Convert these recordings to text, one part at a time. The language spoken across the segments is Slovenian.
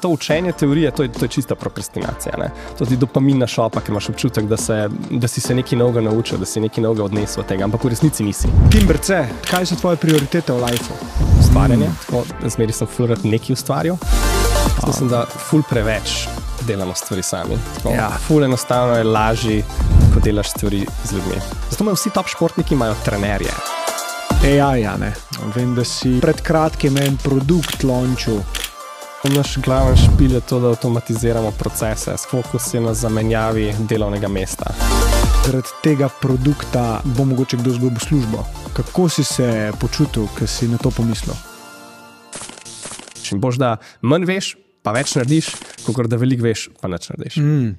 To učenje teorije, to je, to je čista prokrastinacija. Ne? To ti dopamina šopa, ker imaš občutek, da, se, da si se nekaj novega naučil, da si nekaj novega odnesel od tega, ampak v resnici nisi. Timbrce, kaj so tvoje prioritete v lifeu? Ustvarjanje, mm. zmeri sem ful rad nekaj ustvarjal. Mislim, da ful preveč delamo stvari sami. Tako, Ja. Ful enostavno je lažje, ko delaš stvari z ljudmi. Zato imajo vsi top športniki imajo trenerje. AI, ja, ne. Vem, da si pred kratkim en produkt launčil. Naš glavni špil je to, da avtomatiziramo procese, fokus je na zamenjavi delovnega mesta. Zaradi tega produkta bo mogoče kdo izgubil službo. Kako si se počutil, ko si na to pomislil? Čim boš, da manj veš, pa več narediš, kot da veliko veš, pa več narediš. Mm.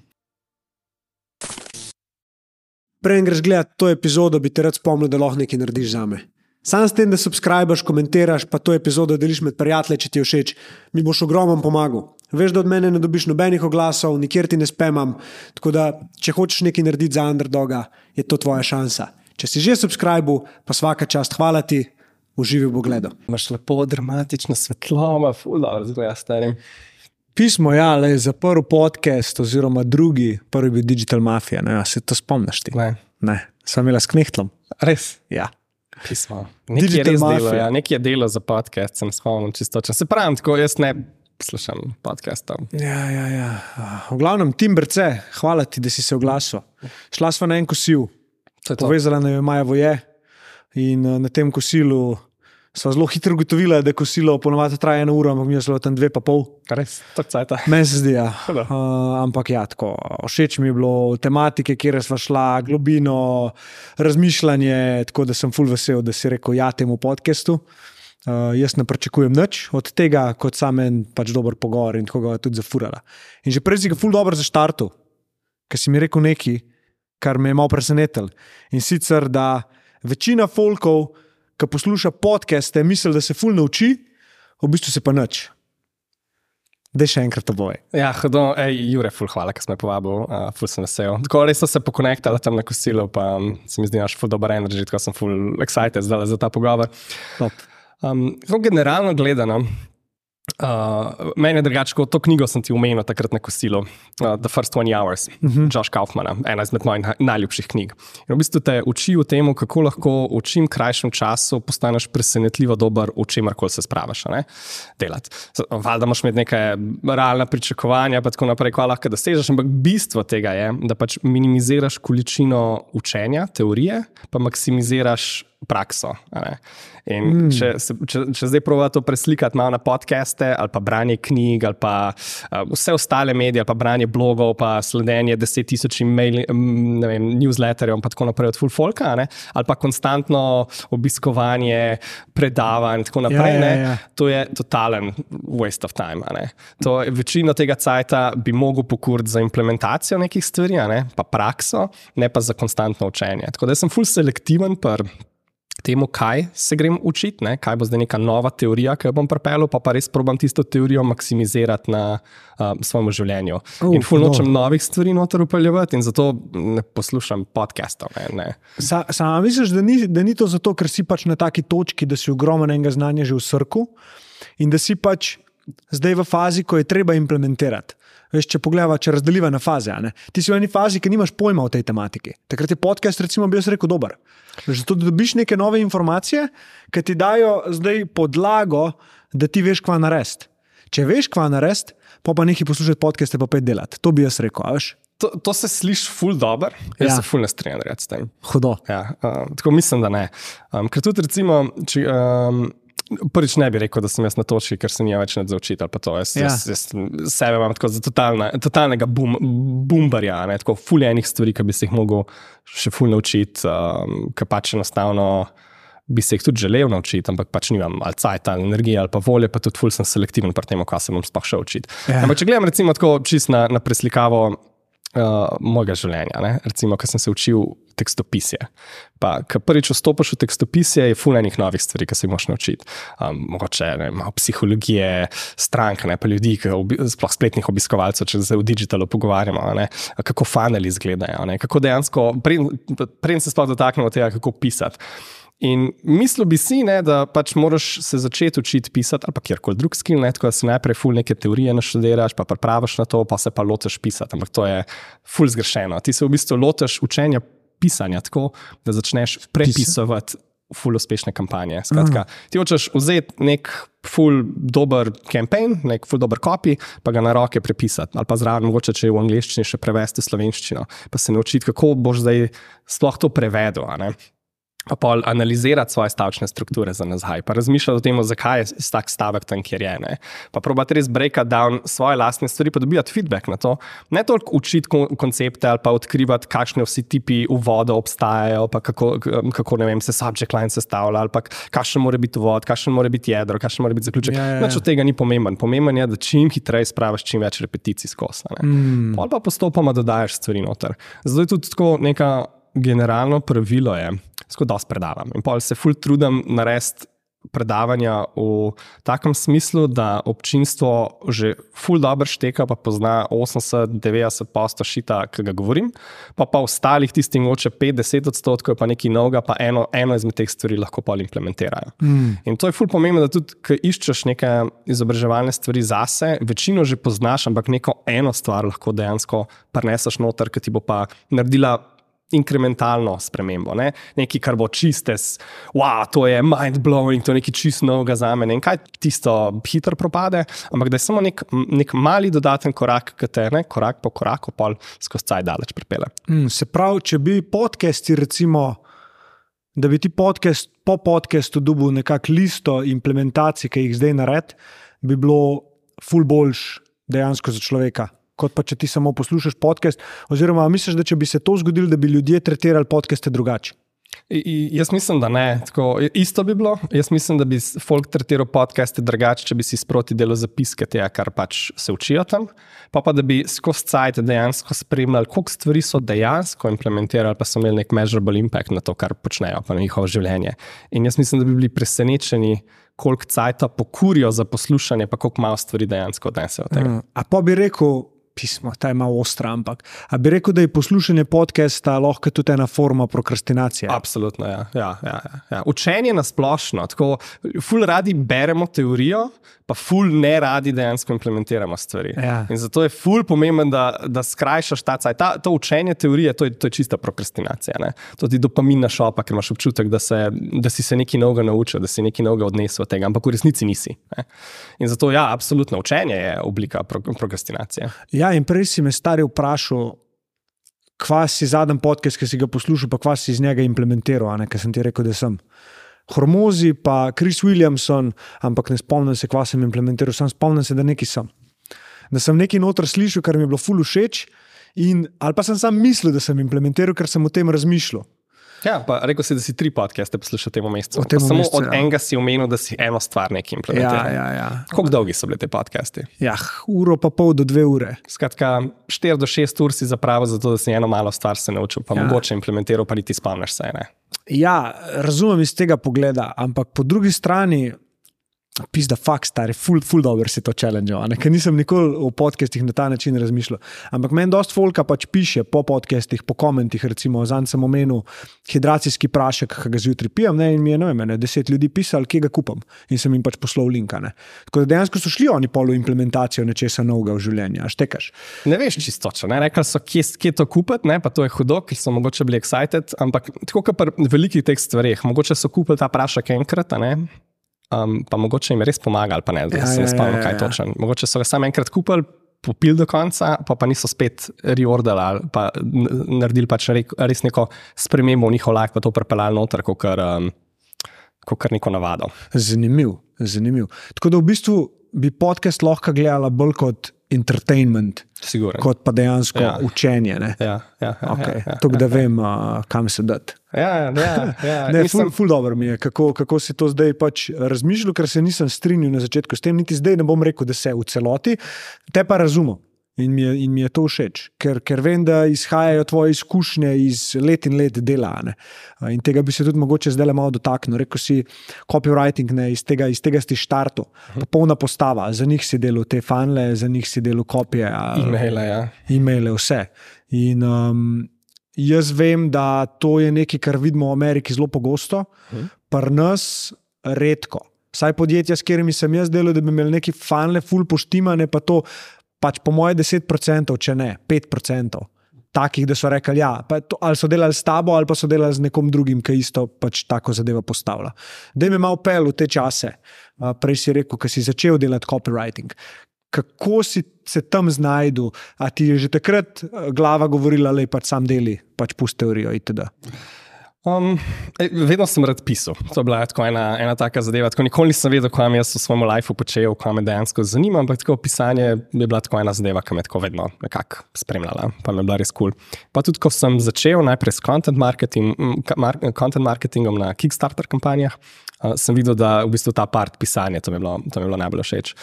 Preden greš gledati to epizodo, bi te rad spomnil, da lahko nekaj narediš za me. Sam s tem, da subskrbiš, komentiraš, pa to epizodo deliš med prijatelji, če ti je všeč, mi boš ogromno pomagal. Veš, da od mene ne dobiš nobenih oglasov, nikjer ti ne spemam. Tako da, če hočeš nekaj narediti za underdoga, je to tvoja šansa. Če si že subskrbil, pa vsaka čast, hvala ti, uživi v pogledu. Imaš lepo, dramatično svetlobo, fulano razgleda starim. Pismo, ja, le za prvi podcast, oziroma drugi, prvi je bil Digital Mafia, ne, a se to spomniš ti? Ne, Ne, sem imela s knehtlom. res. Ja. Pismo. Nekaj je res Mafia. delo, ja. nekaj je delo za podcast, sem spomnil čisto. Se pravi, tako jaz ne poslušam podcastov. Ja, ja, ja. V glavnem, Timbrce, hvala ti, da si se oglasil. Šla sva na en kosil, je povezala na Maja voje in eh, na tem kosilu sva zelo hitro ugotovila, da kosilo ponovadi traja eno uro, ampak mi je zelo tam dve pa pol. Res, tako cajta. Meni se zdi, ja. Uh, ampak ja, tako. Všeč mi je bilo tematike, kjer smo šla, globino, razmišljanje, tako da sem full vesel, da si rekel ja temu podkastu. Uh, jaz ne pričakujem nič od tega, kot sam en pač dober pogovor in tako ga je tudi zafurala. In že prej si ga full dobro zaštartil, ker si mi rekel nekaj, kar me je malo presenetilo. In sicer, da večina folkov, ki posluša podcaste, misli, da se full nauči, v bistvu se pa nič. Da še enkrat to boje. Ja, hodo, ej, Jure, ful, hvala, ker si me povabil, uh, ful sem vesel. Tako res so se pokonektali tam na kosilu, pa um, se mi zdi, da imaš ful dober energy, tako sem ful excited zdaj za ta pogovor. Top. Um, generalno gledano, uh, meni je drugače, to knjigo sem ti omenil takrat na kosilu, uh, The First 20 Hours, uh -huh. Josh Kaufmana, ena izmed mojih naj- najljubših knjig. In v bistvu te uči o tem, kako lahko v čim krajšem času postaneš presenetljivo dober v čemer koli se spravaš. delati. Valjda imaš imeti neke realne pričakovanja, pa tako naprej, kaj lahko dosežeš, ampak bistvo tega je, da pač minimiziraš količino učenja, teorije, pa maksimiziraš prakso. ne. Mm. če, se- če, če zdaj proba to preslikati malo na podcaste, ali pa branje knjig, ali pa uh, vse ostale medije, ali pa branje blogov, pa sledenje deset tisočim mail- ne vem, newsletterjem, pa tako naprej od full folka, ne, ali pa konstantno obiskovanje predavanj in tako naprej. ja, ne, ja. To je totalen waste of time. ne. To večino tega cajta bi mogel pokuriti za implementacijo nekih stvari, ne, pa prakso, ne pa za konstantno učenje. Tako da sem full selektiven pri temu, kaj se grem učiti, ne? kaj bo zdaj neka nova teorija, ki jo bom pripeljal, pa, pa res probam tisto teorijo maksimizirati na uh, svojem življenju. Uh, in ful no. novih stvari noter upeljevati, in zato ne poslušam podcastov. Ne, ne. Sa, sama misliš, da ni, da ni to zato, ker si pač na taki točki, da si ogromen enega znanja že v srku in da si pač zdaj v fazi, ko je treba implementirati. Veš, če pogledamo, če razdeliva na faze. ne. Ti si v eni fazi, ki nimaš pojma o tej tematiki. Takrat je podcast, recimo, bi jaz rekel, dober. Zato, da dobiš neke nove informacije, ki ti dajo zdaj podlago, da ti veš, kva narediti. Če veš, kva narediti, pa pa nekaj poslušati podcaste, pa pet delati. To bi jaz rekel, veš. To, to se sliši ful dobro, jaz Ja. se ful ne strinjam rad s tem. Hudo. Ja, uh, tako mislim, da ne. Um, ker tudi, recimo, če, um, prvič ne bi rekel, da sem jaz na točki, ker se nija več nad za učitelj. pa to. Jaz, Ja. ja. jaz, jaz sebe imam tako za totalna, totalnega bum, bumbarja, ne, tako fuljenih stvari, ki bi se jih mogel še ful naučiti, um, ki pač enostavno. Bi se jih tudi želel naučiti, ampak pač nimam ali cajt, ali energije, ali pa volje, pa tudi ful sem selektiven pri tem, kaj se bom sploh šel učiti. Ja. Ampak če gledam, recimo, tako čist na, na preslikavo uh, mojega življenja. Ne? Recimo, ko sem se učil tekstopisje. Pa, ko prvič vstopiš v tekstopisje, je fulejnih novih stvari, ki se jih moraš naučiti. Um, mogoče ne, malo psihologije, strank, ne pa ljudi, obi, sploh spletnih obiskovalcev, če se v digitalu pogovarjamo, ne, kako faneli izgledajo, ne, kako dejansko, preden se sploh dotaknemo tega, kako pisati. In mislil bi si, ne, da pač moraš se začeti učiti pisati, ali pa kjerkoli drug skill, ne, tako da si najprej ful neke teorije naštudiraš, pa praviš na to, pa se pa lotiš pisati. Ampak to je ful zgrešeno. Ti se v bistvu lotiš učenja pisanja tako, da začneš prepisovati ful uspešne kampanje. Skratka, ti hočeš vzeti nek ful dober kampanje, nek ful dober kopij, pa ga na roke prepisati. Ali pa zraven, mogoče če je v angleščini še prevesti slovenščino, pa se naučiti, kako boš zdaj sploh to prevedel. Pa pol analizirati svoje stavčne strukture za nazaj, pa razmišljati o tem, zakaj je tak stavek tam, kjer je. Ne? Pa probati res breakati down svoje lastne stvari, pa dobivati feedback na to. Ne toliko učiti kon koncepte ali pa odkrivati, kakšne vsi tipi uvoda obstajajo, pa kako, kako vem, se subject line sestavlja, ali pa kakšen mora biti uvod, kakšen mora biti jedro, kakšen mora biti zaključek. Ja, ja, ja. Nič od tega ni pomemben. Pomemben je, da čim hitreje spraviš čim več repeticij skozi. Mm. Pol pa postopoma dodajaš stvari noter. Zato je tudi tako neka generalno pravilo je, skoro dosti predavam. In pol se ful trudim narediti predavanja v takem smislu, da občinstvo že ful dobro šteka, pa pozna 80-90 posto šita, ki ga govorim, pa pa ostalih tistih moče 5-10 odstotkov, pa nekaj novega, pa eno, eno izmed teh stvari lahko pol implementirajo. Mm. In to je ful pomembno, da tudi, ko iščeš neke izobraževalne stvari zase, večino že poznaš, ampak neko eno stvar lahko dejansko preneseš noter, ki ti bo pa naredila inkrementalno spremembo, ne? nekaj, kar bo čiste, wow, to je mind blowing, to je nekaj čist novega za me. In kaj tisto hitro propade, ampak da je samo nek, nek mali dodaten korak, ki te ne, korak po koraku, pol skozi caj daleč pripele. Mm, se pravi, če bi podcasti, recimo, da bi ti podcast po podkastu dobil nekakšno listo implementacij, ki jih zdaj nared, bi bilo ful boljš dejansko za človeka kot pa če ti samo poslušaš podcast. Oziroma, misliš, da če bi se to zgodilo, da bi ljudje tretirali podcaste drugače? I, jaz mislim, da ne. Tako, isto bi bilo. Jaz mislim, da bi folk tretiral podcaste drugače, če bi si sproti delo zapiske tega, kar pač se učijo tam. Pa pa da bi skozi cajt dejansko spremljali, koliko stvari so dejansko implementirali, pa so imeli nek measurable impact na to, kar počnejo, pa na njihovo življenje. In jaz mislim, da bi bili presenečeni, koliko cajta pokurijo za poslušanje, pa koliko malo stvari dejansko odnesejo od tega. Mm. A pa bi rekel, pismo, ta je malo ostra, ampak a bi rekel, da je poslušanje podcasta lahko tudi ena forma prokrastinacije. Absolutno, ja. Ja, ja, ja, ja. Učenje na splošno, tako ful radi beremo teorijo, pa ful ne radi dejansko implementiramo stvari. Ja. In zato je ful pomemben, da, da skrajšaš ta cajt. Ta, to učenje teorije, to je, to je čista prokrastinacija. Ne? To ti dopamin na šopa, ker imaš občutek, da, se, da si se nekaj novega naučil, da si nekaj novega odnesel od tega, ampak v resnici nisi. Ne? In zato, ja, absolutno učenje je oblika pro, prokrastinacije. Ja, in prej si me stari vprašal, kva si zadnji podcast, ki si ga poslušal, pa kva si iz njega implementiral, ker sem ti rekel, da sem. Hormozi, pa Chris Williamson, ampak ne spomnim se, kva sem implementiral, sem spomnim se, da nekaj sem. Da sem nekaj noter slišal, kar mi je bilo fulu všeč, ali pa sem sam mislil, da sem implementiral, ker sem o tem razmišljal. Ja, pa rekel si, da si tri podcaste poslušal v tem mesecu. V tem Pa samo mesecu, od ja. enega si omenil, da si eno stvar nekaj Ja, implementiral. ja, ja. Kako dolgi so bili te podcasti? ja, uro pa pol do dve ure. Skratka, 4 do 6 ur si zapravil, zato da si eno malo stvar se naučil, pa Ja. ja. mogoče implementiral, pa niti spomniš se. Ne? Ja, razumem iz tega pogleda, ampak po drugi strani, pisa, fakt, stari, ful, ful dobro si to challenge, ker nisem nikoli v podcestih na ta način razmišljal. Ampak meni dosta folka pač piše po podcestih, po komentih, recimo, zanj sem omenil hidracijski prašek, ki ga zjutraj pijem, ne, in mi je, ne vem, deset ljudi pisalo, kje ga kupam in sem jim pač poslal linka. Ne. Tako da dejansko so šli oni polo implementacijo nečesa novega v življenju, a štekaš. Ne veš čisto, če ne rekli so, kje, kje to kupiti, ne? pa to je hudo, ker so mogoče bili excited, ampak tako kot pri velikih teh stvareh, mogoče so kupili ta prašek enkrat, ne. Um, pa mogoče jim je res pomagali, pa ne, da Ja, se ja, ne spomnim, ja, kaj ja. točno. Mogoče so ga samo enkrat kupili, popili do konca, pa, pa niso spet reordali ali pa naredili pač re- res neko spremembo v njihov lak, pa to prepeljali noter, kot um, kar neko navado. Zanimiv, zanimiv. Tako da v bistvu bi podcast lahko gledala bolj kot entertainment, Siguren. kot pa dejansko ja. Ja. učenje. Ne? Ja, ja, ja, Okay. ja, ja, Tako da vem, uh, kam se dati. ja, ja, ja. Ne, Mislim, ful, ful dobro mi je, kako, kako si to zdaj pač razmišljal, ker se nisem strinjal na začetku s tem, niti zdaj ne bom rekel, da se v celoti, te pa razumem. In mi, je, in mi je to všeč, ker, ker vem, da izhajajo tvoje izkušnje iz let in let dela. Ne? In tega bi se tudi mogoče zdaj le malo dotaknil. Rekel si, copywriting, ne, iz, tega, iz tega si štartu, popolna postava, za njih si delal te fanle, za njih si delal kopije, e-maile, ja. e-maile, vse. In um, Jaz vem, da to je nekaj, kar vidimo v Ameriki zelo pogosto, Mhm. pa nas redko. Vsaj podjetja, s katerimi sem jaz delal, da bi imeli neki fanle, full poštimane, pa to pač po moje 10%, če ne 5%. Takih, da so rekli, ja, to, ali so delali s tabo, ali pa so delali z nekom drugim, ki isto pač tako zadevo postavlja. Da me malo pel v te čase. A, Prej si rekel, ko si začel delati copywriting. Kako si se tam znašel, a ti je že takrat glava govorila, da je pač sam deli, pač pusti teorijo itd. Um, vedno sem rad pisal. To je bila tako ena, ena taka zadeva. Tako nikoli nisem vedel, kaj mi jaz v svojem življenju počel, kaj me dejansko zanima. Ampak tako pisanje je bila tako ena zadeva, ki me je tako vedno nekako spremljala, pa mi je bila res kul. Cool. Pa tudi, ko sem začel najprej s content, marketing, mar, content marketingom na Kickstarter kampanjah. Uh, sem videl, da v bistvu ta part pisanja, to mi je bilo, to mi je bilo najbolj všeč.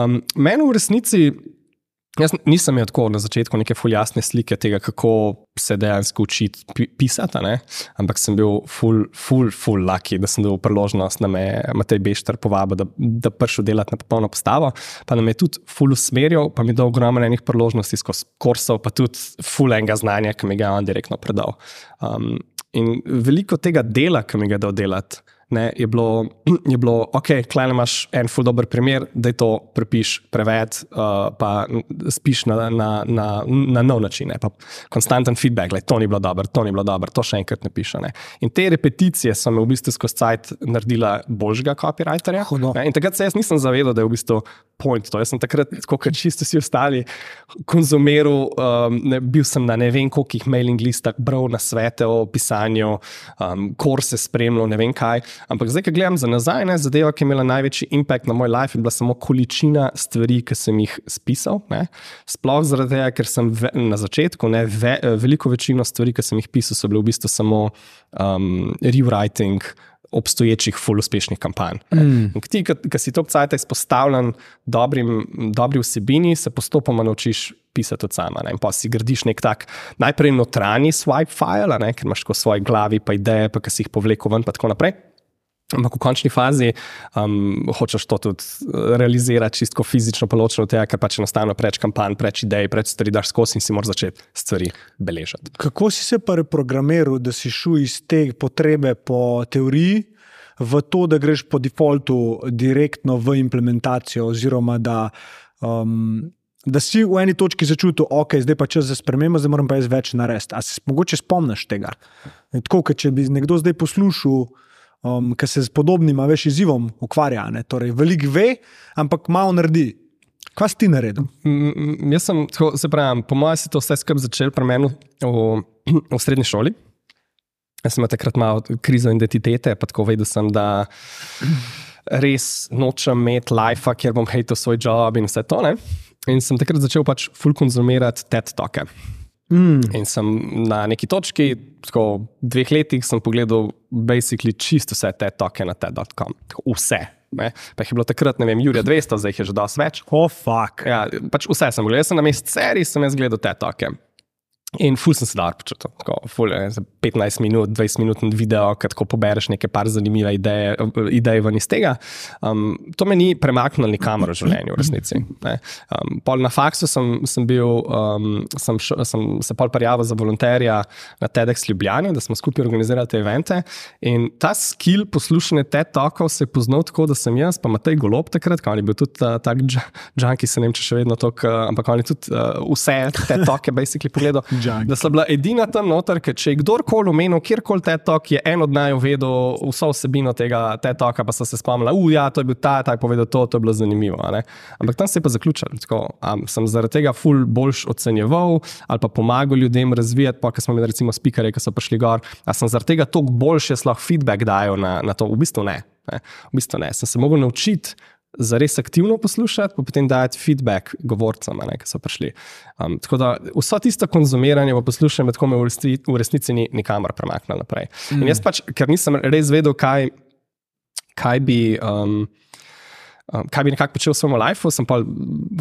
Um, Meni v resnici Jaz nisem imel tako na začetku neke jasne slike tega, kako se dejansko učiti pisati, ne? ampak sem bil full, full, full lucky, da sem dobil priložnost, da me Matej Bešter povabi, da, da prišel delati na popolno postavo. Pa nam je tudi full usmerjal, pa mi je dal ogromno enih priložnosti skozi kursov, pa tudi full enega znanja, ki mi ga je on direktno predal. Um, in veliko tega dela, ki mi ga je dal delati. Ne, je, bilo, je bilo, ok, klej imaš en ful dobr primer, da to prepiš, preved, uh, pa spiš na, na, na, na nov način. Ne, konstanten feedback, da to ni bilo dobro, to ni bilo dobro, to še enkrat ne piše. Ne. In te repeticije so me v bistvu skozi cajt naredila božjega copywriterja. Ne, in takrat se jaz nisem zavedal, da je v bistvu point. To. Jaz sem takrat, kot čisto vsi ostali, konzumiral, um, ne, bil sem na ne vem kolikih mailing listah, bral na svete o pisanju, um, kurse spremljal, ne vem kaj. Ampak zdaj, ko gledam za nazaj, ne, zadeva, ki je imela največji impact na moj life, je bila samo količina stvari, ki sem jih spisal. Ne. Sploh zaradi tega, ker sem ve, na začetku, ne, ve, veliko večino stvari, ki sem jih pisal, so bile v bistvu samo um, rewriting. Obstoječih, full uspešnih kampanj. Mm. Ti, ki si to cajt izpostavljen dobrim, dobri vsebini, se postopoma naučiš pisati od sama. Ne? In pa si gradiš nek tak najprej notranji swipe file, ne? ker imaš v svoji glavi pa ideje, pa ki si jih povlekel ven, in tako naprej. Ampak v končni fazi um, hočeš to tudi realizirati, čisto fizično, pa ločeno od tega, ker pač enostavno preveč kampanj, preveč idej, preveč stvari daš skozi in si moraš začeti stvari beležiti. Kako si se pa reprogramiral, da si šel iz te potrebe po teoriji v to, da greš po defaultu direktno v implementacijo, oziroma da. Um, Da si v eni točki začutil, je zdaj pa čas za spremembo, zdaj moram pa jaz več narediti. Ali se mogoče spomniš tega? Tako, če bi nekdo zdaj poslušal, um, ki se z podobnim, veš, izzivom ukvarja. Ne? Torej, veliko ve, ampak malo naredi. Kaj si ti naredil? Mm, jaz sem, tako, se pravi, po mojem, se to vse skupaj začel pri meni v, v srednji šoli. Jaz sem takrat imel krizo identitete, pa tako vedel sem, da res nočem imeti life, kjer bom hejtel svoj job in vse to. Ne? In sem takrat začel pač full konzumirati TED toke. Mm. In sem na neki točki, tako dveh letih, sem pogledal basically čisto vse te toke na TED.com. Vse. Ne? Pa jih je bilo takrat, ne vem, Jurija 200, zdaj jih je že dosti več. Oh, fuck. Ja, pač vse sem gledal, jaz sem na mestu seriji, sem jaz gledal te toke. In ful sem se dar počutil. Tako, ful, je, za 15 minut, 20 minut video, ki tako pobereš nekaj par zanimive ideje, ideje ven iz tega. Um, to me ni premaknilo nikamor v življenju, v resnici. Um, na faksu sem, sem bil, um, sem, š, sem se pol prijavil za volonterja na TEDx Ljubljani, da smo skupaj organizirali te evente. In ta skill poslušanja TED talkov se je poznal tako, da sem jaz, pa Matej Golob takrat, ki je bil tudi uh, tak džanki, se ne vem, če še vedno to, ampak on je tudi uh, vse te talke basically pogledal. Da so bila edina tam noter, ker če je kdorkoli omenil, kjerkoli te tok, je en od naj vedel vso vsebino tega te toka, pa so se spomnili, da ja, je bil ta, ta je povedal to, to je bilo zanimivo. Ampak tam se je pa zaključil. Tako, um, sem zaradi tega ful boljš ocenjeval ali pa pomagal ljudem razvijati, pa ker smo imeli recimo spikere, ki so prišli gor. A sem zaradi tega toliko boljše lahko feedback dajal na, na to? V bistvu ne. ne. V bistvu ne. Sem se mogel naučiti za res aktivno poslušati, pa potem dajati feedback govorcem, ki so prišli. Um, tako da vso tisto konzumiranje, poslušanje, tako me v resnici, v resnici ni nikamor premaknilo naprej. Mm. In jaz pač, ker nisem res vedel, kaj, kaj bi. Um, Um, kaj bi nekako počel v svojem življenju, sem pa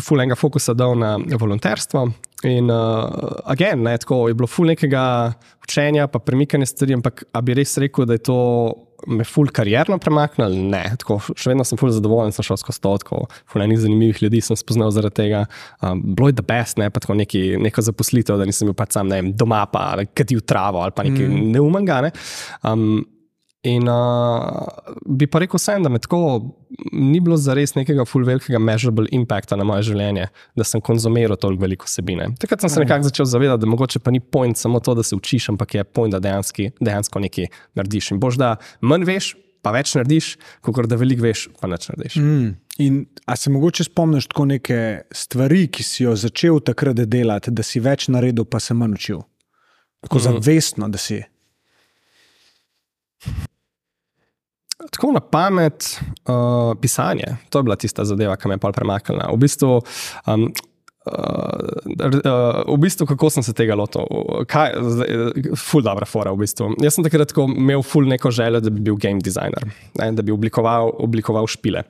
fulenga fokusa dal na volonterstvo. In, uh, again, ne, tako je bilo ful nekega učenja, pa premikanja stvari, ampak bi res rekel, da je to me ful karjerno premaknili, ne, tako, še vedno sem ful zadovoljen, sem šel skozi to, tako, ful enih zanimivih ljudi sem spoznal zaradi tega. Um, bilo je the best, ne, pa tako neki, neko zaposlitev, da nisem bil pač sam, ne vem, doma pa kadil travo ali pa nekaj mm. neumanga, ne. Um, In uh, bi pa rekel, sem, da me tako ni bilo zares nekega full velikega measurable impacta na moje življenje, da sem konzumiral toliko veliko vsebine. Takrat sem se nekako začel zavedati, da mogoče pa ni point samo to, da se učiš, ampak je point, da dejanski, dejansko nekaj narediš. In boš, da manj veš, pa več narediš, kot da veliko veš, pa več narediš. Mm. In a se mogoče spomniš tako neke stvari, ki si jo začel takrat delati, da si več naredil, pa se manj učil? Tako mm. zavestno, da si. Tako na pamet, uh, pisanje, to je bila tista zadeva, ki me je pol premaknila. V bistvu, um, uh, v bistvu, kako sem se tega lotil, kaj, ful dobra fora. V bistvu. Jaz sem takrat imel ful neko željo, da bi bil game designer, ne, da bi oblikoval, oblikoval špile.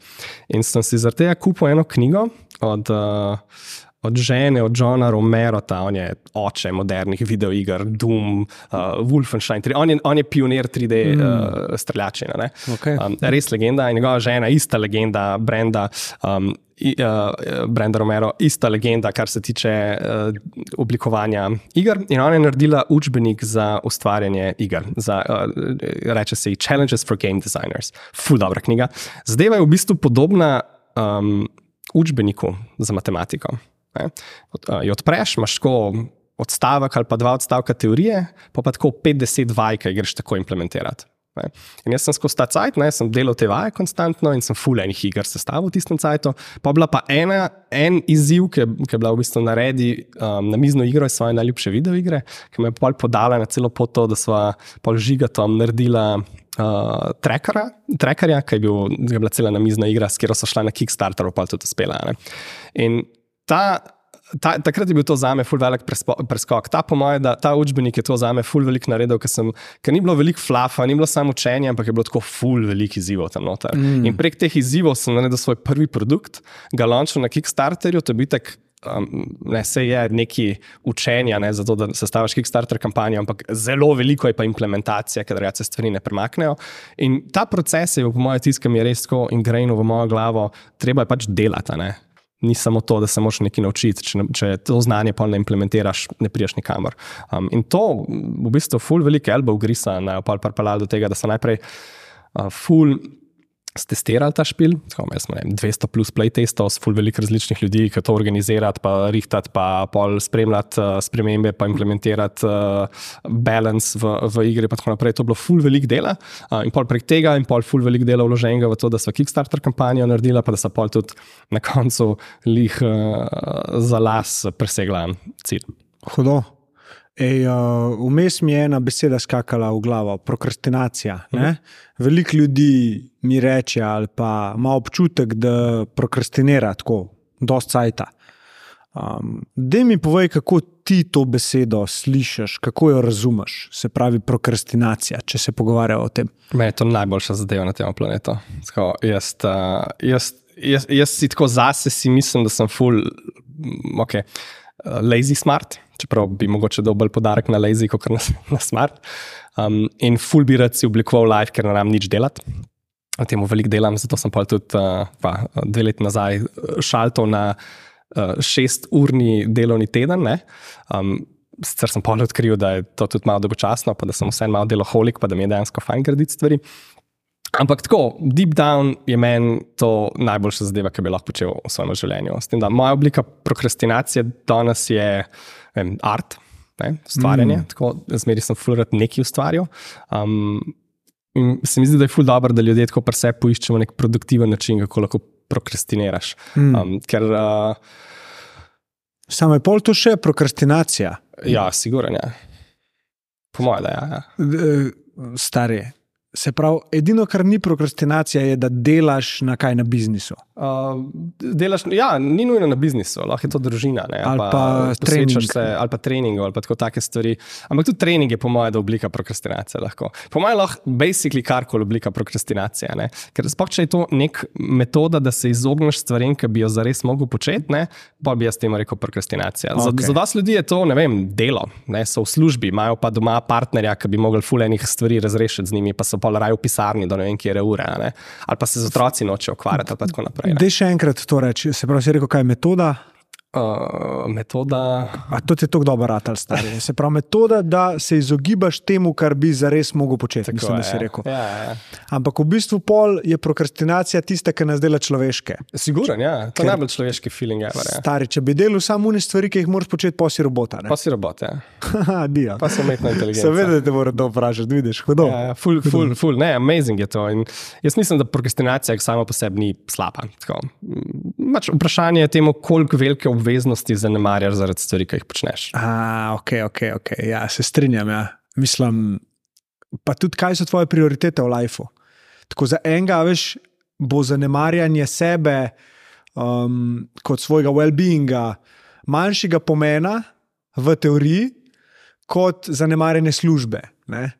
In sem si zaradi tega kupil eno knjigo od. Uh, od žene, od Johna Romero, ta on je oče modernih videoiger, Doom, uh, Wolfenstein, on je, on je pionir 3D mm. uh, streljačine. Okay. Um, res legenda in njegova žena, ista legenda, Brenda. Um, Uh, Brenda Romero, ista legenda, kar se tiče uh, oblikovanja iger. In ona je naredila učbenik za ustvarjanje iger, za, uh, reče se, Challenges for Game Designers. Ful, dobra knjiga. Zdaj je v bistvu podobna um, učbeniku za matematiko. Ne. Jo odpreš, imaš tako odstavek ali pa dva odstavka teorije, pa pa tako 50 vaj, ki greš tako implementirati. Ne. In jaz sem skozi ta cajt, ne, sem delal te vaje konstantno in sem fulejnih iger sestavil v tistem cajtu. Pa bila pa ena, en izziv, ki, ki je bila v bistvu naredi um, na mizno igro iz svoje najljubše videoigre, ki me je pol podala na celo pot to, da sva pol žigatom naredila uh, trackerja, trackerja, ki je, bil, je bila cela namizna igra, s katero so šla na Kickstarter, pa tudi uspela. Ne. In ta, ta, takrat je bil to za me ful velik preskok. Ta, po mojem, ta učbenik je to za me ful velik naredil, ker, sem, ker ni bilo veliko flafa, ni bilo samo učenje, ampak je bilo tako ful velik izzivov tam noter. Mm. In prek teh izzivov sem naredil svoj prvi produkt, ga launchal na Kickstarterju, to je bitek. Um, ne, se je neki učenja, ne, zato da se staviš Kickstarter kampanjo, ampak zelo veliko je pa implementacija, ker se stvari ne premaknejo. In ta proces je, po mojem, mi je res tako ingrajeno v mojo glavo, treba je pač delati ni samo to, da se moraš nekaj naučiti. Če, če to znanje pa ne implementiraš, ne priješ nikamor. Um, in to v bistvu ful velike elbow grisa na opal parpalal do tega, da so najprej uh, ful stestirali ta špil. Tako, smo, vem, 200 plus playtestov s full velik različnih ljudi, ki to organizirati, pa rihtati, pa pol spremljati uh, spremembe, pa implementirati uh, balance v, v igri. To je bilo full velik dela uh, in pol prek tega in pol full velik dela vloženega v to, da so Kickstarter kampanjo naredila, pa da so pol tudi na koncu lih uh, za las presegla cilj. Hudo. Vmes uh, mi je ena beseda skakala v glavo, prokrastinacija. Uh mhm. -huh. Veliko ljudi mi reče, ali pa ima občutek, da prokrastinira tako, dosta cajta. Um, da mi povej, kako ti to besedo slišiš, kako jo razumeš, se pravi prokrastinacija, če se pogovarjamo o tem. Me je to najboljša zadeva na tem planetu. Sko, jaz, uh, jaz, jaz, jaz si tako zase si mislim, da sem full, ok, uh, lazy smart čeprav bi mogoče dobil podarek na lazy, kot na, na smart. Um, in full bi rad si oblikoval live, ker ne nam nič delati. O tem veliko delam, zato sem pa tudi uh, pa, dve leti nazaj šalto na uh, šest-urni delovni teden. Um, sicer sem pa odkril, da je to tudi malo dolgočasno, pa da sem vseeno malo deloholik, pa da mi je dejansko fajn graditi stvari. Ampak tako, deep down je meni to najboljša zadeva, ki bi lahko počel v svojem življenju. S tem, da moja oblika prokrastinacije danes je vem, art, ne, ustvarjanje, mm. tako zmeri sem fluorat nekaj ustvarjal. Um, in se mi zdi, da je ful dobro, da ljudje tako pri sebi poiščemo nek produktiven način, kako lahko prokrastiniraš. Mm. Um, ker, uh, Samo je pol to še prokrastinacija. Ja, sigurno. Ja. Po mojem, da je. Ja. Stari. Se pravi, edino, kar ni prokrastinacija, je, da delaš na kaj na biznisu. Uh, delaš, ja, ni nujno na biznisu, lahko je to družina. Ne, ali, ali pa trening. Se, ali pa trening, ali pa tako take stvari. Ampak tudi trening je, po mojem, oblika prokrastinacije. Lahko. Po mojem, lahko basically karkoli oblika prokrastinacije. Ne. Ker sploh, če je to nek metoda, da se izogneš stvarem, ki bi jo zares mogel početi, ne, pa bi jaz temu rekel prokrastinacija. Okay. Za, za vas ljudi je to, ne vem, delo, ne, so v službi, imajo pa doma partnerja, ki bi mogli fulejnih stvari razrešiti z njimi, pa so pa raje v pisarni do ne vem, kje je ura, a ne? ali pa se z otroci noče ukvarjati, ali pa tako naprej. Dej še enkrat to reči. Se pravi, si rekel, kaj je metoda. Uh, metoda. A to je tako dobro, ratal stari. Se pravi, metoda, da se izogibaš temu, kar bi zares mogel početi. Tako mislim, da si rekel. Ja, ja. Ampak v bistvu pol je prokrastinacija tista, ki nas dela človeške. Siguren, ja. To je najbolj človeški feeling ever. Ja. Stari, če bi delal samo une stvari, ki jih moraš početi, pa si robota. ne? Pa si robot, ja. Dio. pa si umetna inteligenca. Seveda, da te mora to vprašati, vidiš, hudo. Ja, ja, ful, ful, ful, ne, amazing je to. In jaz mislim, da prokrastinacija sama po sebi ni slaba. Tako. Mač vprašanje je temu, koliko velike obveznosti zanemarjaš zaradi stvari, ki jih počneš. A, ok, ok, ok. Ja, se strinjam. Ja. Mislim, pa tudi kaj so tvoje prioritete v lifeu. Tako za enega, veš, bo zanemarjanje sebe um, kot svojega well-beinga manjšega pomena v teoriji, kot zanemarjanje službe. ne.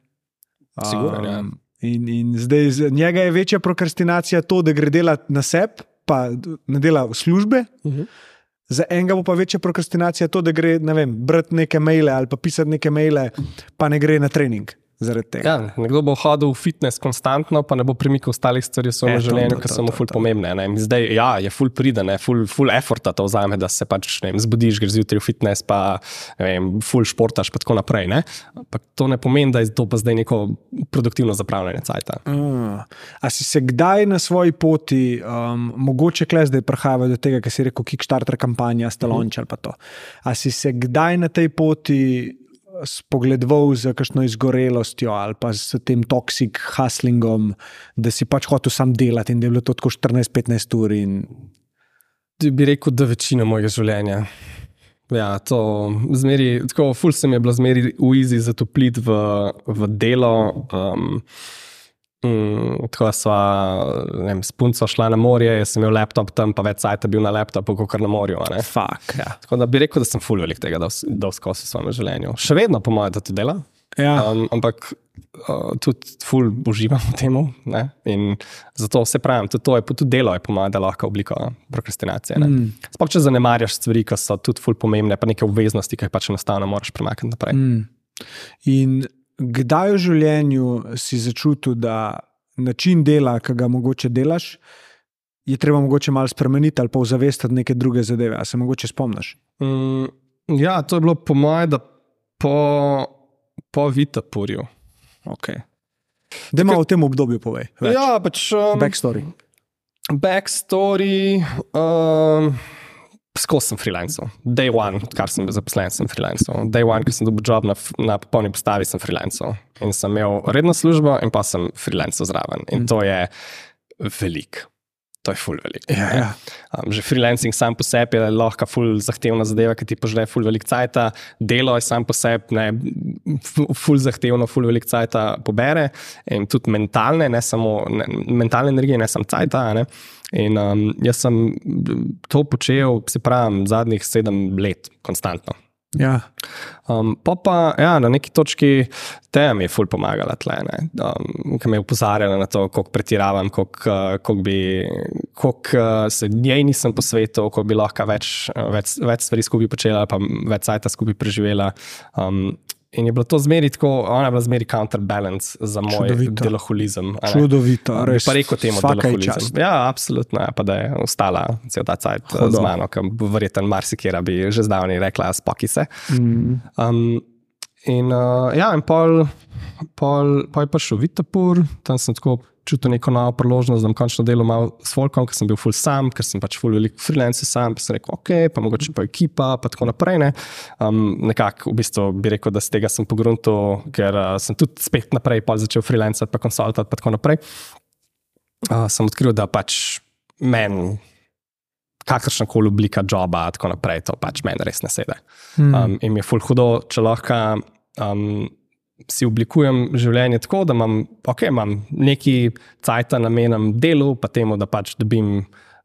Sigurno, ja. in, in zdaj za njega je večja prokrastinacija to, da gre delati na sebe, pa ne dela v službe. Uh -huh. Za enega bo pa večja prokrastinacija to, da gre ne vem, brati neke maile ali pa pisati neke maile, pa ne gre na trening. Zaradi tega. Ja, nekdo bo hodil v fitness konstantno, pa ne bo premikal ostalih stvari v svojem E, življenju, ker so mu ful to. pomembne. Ne? In Zdaj, ja, je ful pridane, ful, ful efforta to vzame, da se pač vem, zbudiš, greš zjutraj v fitness, pa vem, ful športaš, pa tako naprej. Ne? Ampak to ne pomeni, da je to pa zdaj neko produktivno zapravljanje cajta. A, a si se kdaj na svoji poti, um, mogoče kle zdaj prihaja do tega, kar si rekel, Kickstarter kampanja, Stalonč ali pa to. A si se kdaj na tej poti spogledoval z kakšno izgorelostjo ali pa s tem toksik huslingom, da si pač hotel sam delati in da je bilo to tako 14-15 ur. In... Ti bi rekel, da večina mojega življenja. Ja, to zmeri, tako ful se mi je bilo zmeri v izi zatopliti v, v delo. Um, mm, tako sva, vem, s punco šla na morje, jaz sem imel laptop tam, pa več sajta bil na laptopu, kot na morju. Fak, ja. Tako da bi rekel, da sem ful velik tega, da skozi v svojem življenju. Še vedno, po mojem, da to dela. Ja. Um, ampak uh, tudi ful uživam v tem. In zato vse pravim, tudi, to je, tudi delo je po mojem, da lahko oblika prokrastinacije. Mm. Sploh če zanemarjaš stvari, ki so tudi ful pomembne, pa neke obveznosti, ki jih pač enostavno moraš premakniti naprej. Mm. In kdaj v življenju si začutil, da način dela, ki ga mogoče delaš, je treba mogoče malo spremeniti ali pa ozavestiti neke druge zadeve? A se mogoče spomniš? Mm, ja, to je bilo po mojem, da po, po Vitapurju. Okay. Da malo o tem obdobju povej. več. Ja, pač. Um, Backstory. Backstory. Um, Skozi sem freelancer. Day one, odkar sem bil zaposlen, sem freelancer. Day one, ko sem dobil job na, na popolni postavi, sem freelancer. In sem imel redno službo, in pa sem freelancer zraven. In to je velik. To je full velik. Ja, ja. Um, že freelancing sam po sebi je lahko full zahtevna zadeva, ki ti požre full velik cajt. Delo je sam po sebi ne, fu- full zahtevno, full velik cajt pobere in tudi mentalne, ne samo ne, mentalne energije, ne samo cajt. In um, jaz sem to počel, se pravi, zadnjih sedem let, konstantno. Ja. Um, pa pa ja, na neki točki teja mi je ful pomagala tle, ne, um, ki me je upozarjala na to, koliko pretiravam, koliko, uh, koliko, bi, koliko uh, se njej nisem posvetil, koliko bi lahko več, uh, več, več stvari skupaj počela, pa več sajta skupaj preživela. Um, in je bilo to zmeri tako, ona je bila zmeri counterbalance za moj Čudovito. deloholizem. Čudovito, res. Pa rekel temu, da je čast. deloholizem. Ja, absolutno, ja, pa da je ostala cel ta cajt Hudo. z mano, ker verjetno marsikera bi že zdavni rekla, spoki se. Mm. Um, in uh, ja, in pol, pol, pol je prišel Vitapur, tam sem tako čutil neko novo priložnost, da bom končno delal malo s Volkom, ker sem bil full sam, ker sem pač full velik freelancer sam, pa sem rekel, ok, pa mogoče pa ekipa, pa tako naprej. Ne. Um, nekako v bistvu bi rekel, da z tega sem pogruntil, ker uh, sem tudi spet naprej začel freelancati, pa konsultati, pa tako naprej. Uh, sem odkril, da pač meni kakršna koli oblika joba, tako naprej, to pač meni res ne sede. Um, in mi je ful hudo, če lahko um, si oblikujem življenje tako, da imam, okay, imam neki cajt namenjen delu, pa temu, da pač dobim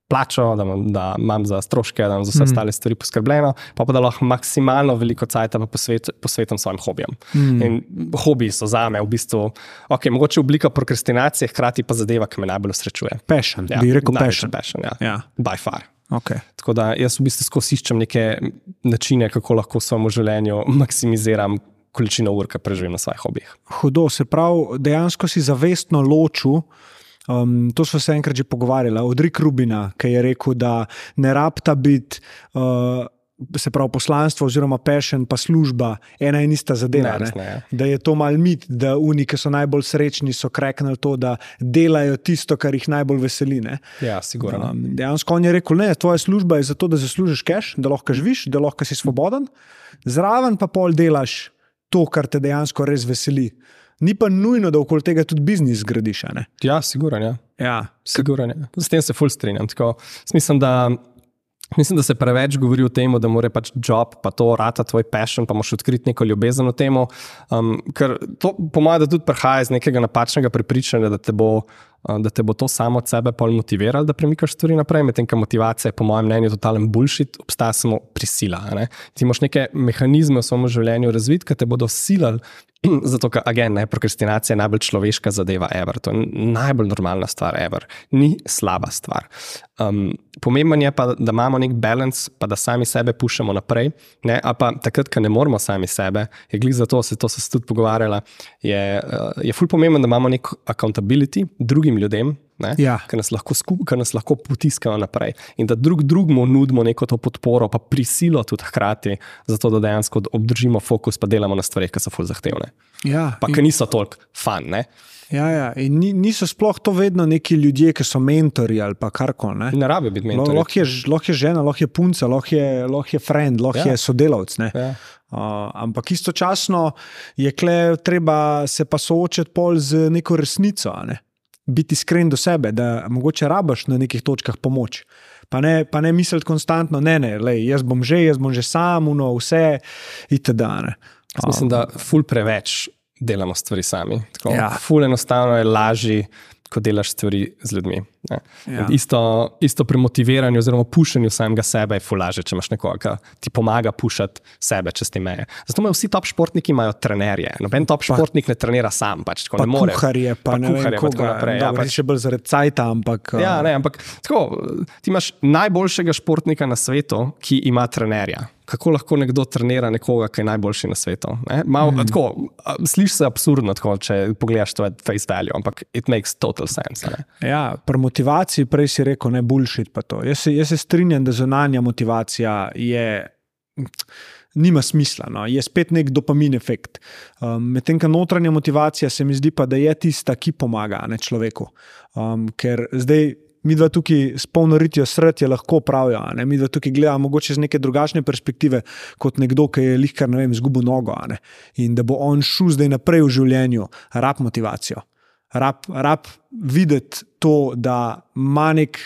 plačo, da imam, da imam za stroške, da imam za vse mm. ostale stvari poskrbljeno, pa, pa da lahko maksimalno veliko cajta posvet, posvetim svojim hobijem. Mm. In hobiji so za me v bistvu, okay, mogoče oblika prokrastinacije, hkrati pa zadeva, ki me najbolj srečuje. Passion, ja, bi rekel passion. passion ja. Ja. By far. Okay. Tako da jaz v bistvu skozi iščem neke načine, kako lahko v svojem življenju maksimiziram količino ur, ki preživim na svojih hobijih. Hudo, se pravi, dejansko si zavestno ločil. Um, to smo se enkrat že pogovarjali od Rika Rubina, ki je rekel, da ne rabta biti. Uh, Se pravi, poslanstvo, oziroma pešen, pa služba, ena in ista zadeva. Ne, res ne, ja. Da je to mal mit, da oni, ki so najbolj srečni, so kreknili to, da delajo tisto, kar jih najbolj veseli. Ne. Ja, sigurno. Um, dejansko on je rekel: ne, tvoja služba je zato, da zaslužiš keš, da lahko živiš, da lahko si svoboden, zraven pa pol delaš to, kar te dejansko res veseli. Ni pa nujno, da okoli tega tudi biznis zgradiš. a ne. Ja, sigurno. Ja. Ja, Sigurno, ja. S tem se fulj strinjam. Tako, mislim, da, mislim, da se preveč govori o tem, da mora pač job, pa to rata tvoj passion, pa moš odkriti neko ljubezen v tem. Um, ker to, po mojem, da tudi prihaja iz nekega napačnega prepričanja, da te bo. uh, Da te bo to samo od sebe pol motiviralo, da premikaš stvari naprej, medtem ko motivacija je, po mojem mnenju, totalen bullshit, obstaja samo prisila. Ne? Ti imaš neke mehanizme v svojem življenju razviti, ki te bodo silali Zato, ker agen, ne, prokrastinacija je najbolj človeška zadeva, ever. to je najbolj normalna stvar, ever. ni slaba stvar. Um, pomemben je pa, da imamo nek balans, pa da sami sebe puščamo naprej. Ne, a pa takrat, ko ne moramo sami sebe, je glih zato, se to se tudi pogovarjala, je, uh, je ful pomemben, da imamo nek accountability drugim ljudem. Ne, Ja. ki, nas lahko skup, ki nas lahko potiskajo naprej. In da drug drugemu nudimo neko to podporo, pa prisilo tudi hkrati, zato da dejansko obdržimo fokus, pa delamo na stvarih, ki so fulj zahtevne. ja, Pa ki niso toliko fan. Ne? ja, ja. In ni, niso sploh to vedno neki ljudje, ki so mentori ali pa karkoli. ne. Rabijo biti mentori. Lahko je, lahko je žena, lahko je punca, lahko je, lahko je friend, lahko Ja. je sodelavec. ne. Ja. Uh, ampak istočasno je kle, treba se pa soočiti pol z neko resnico. Ne? Biti iskren do sebe, da mogoče rabaš na nekih točkah pomoč. Pa ne, pa ne misliti konstantno, ne, ne, lej, jaz bom že, jaz bom že sam, uno, vse, itd. Jaz Mislim, da ful preveč delamo stvari sami. Tako, Ja. Ful enostavno je lažje, ko delaš stvari z ljudmi. ne. Ja. Isto, isto pri motiviranju, oziroma pušenju samega sebe je ful lažje, če imaš nekoga, ki ti pomaga pušati sebe čez te meje. Zato imajo vsi top športniki imajo trenerje. Noben top športnik ne trenira sam, pač Pa ne more. kuharje, pa, Pa ne kuharje, pa tako naprej, ja, Dobro, pač- Še bolj zaradi cajta, ampak. uh, Ja, ne, ampak tako, ti imaš najboljšega športnika na svetu, ki ima trenerja. Kako lahko nekdo trenira nekoga, ki je najboljši na svetu? ne? Mal, mm. tako, a, Slišiš se absurdno, tako, če pogledaš to face value, ampak it makes total sense. Ne? Ja, pri motivaciji prej si rekel, ne bullshit. pa to. Jaz se, jaz se strinjam, da zunanja motivacija je. Nima smisla, no. je spet nek dopamin efekt. Um, Medtem ko notranja motivacija se mi zdi, pa, da je tista, ki pomaga ne, človeku. Um, ker zdaj mi dva tukaj s polno ritijo srca lahko pravijo, a ne? mi dva tukaj gledamo mogoče z neke drugačne perspektive kot nekdo, ki je lihkar, ne vem, zgubil nogo. In da bo on šel zdaj naprej v življenju, rab motivacijo rab, rab videti to, da ima nek,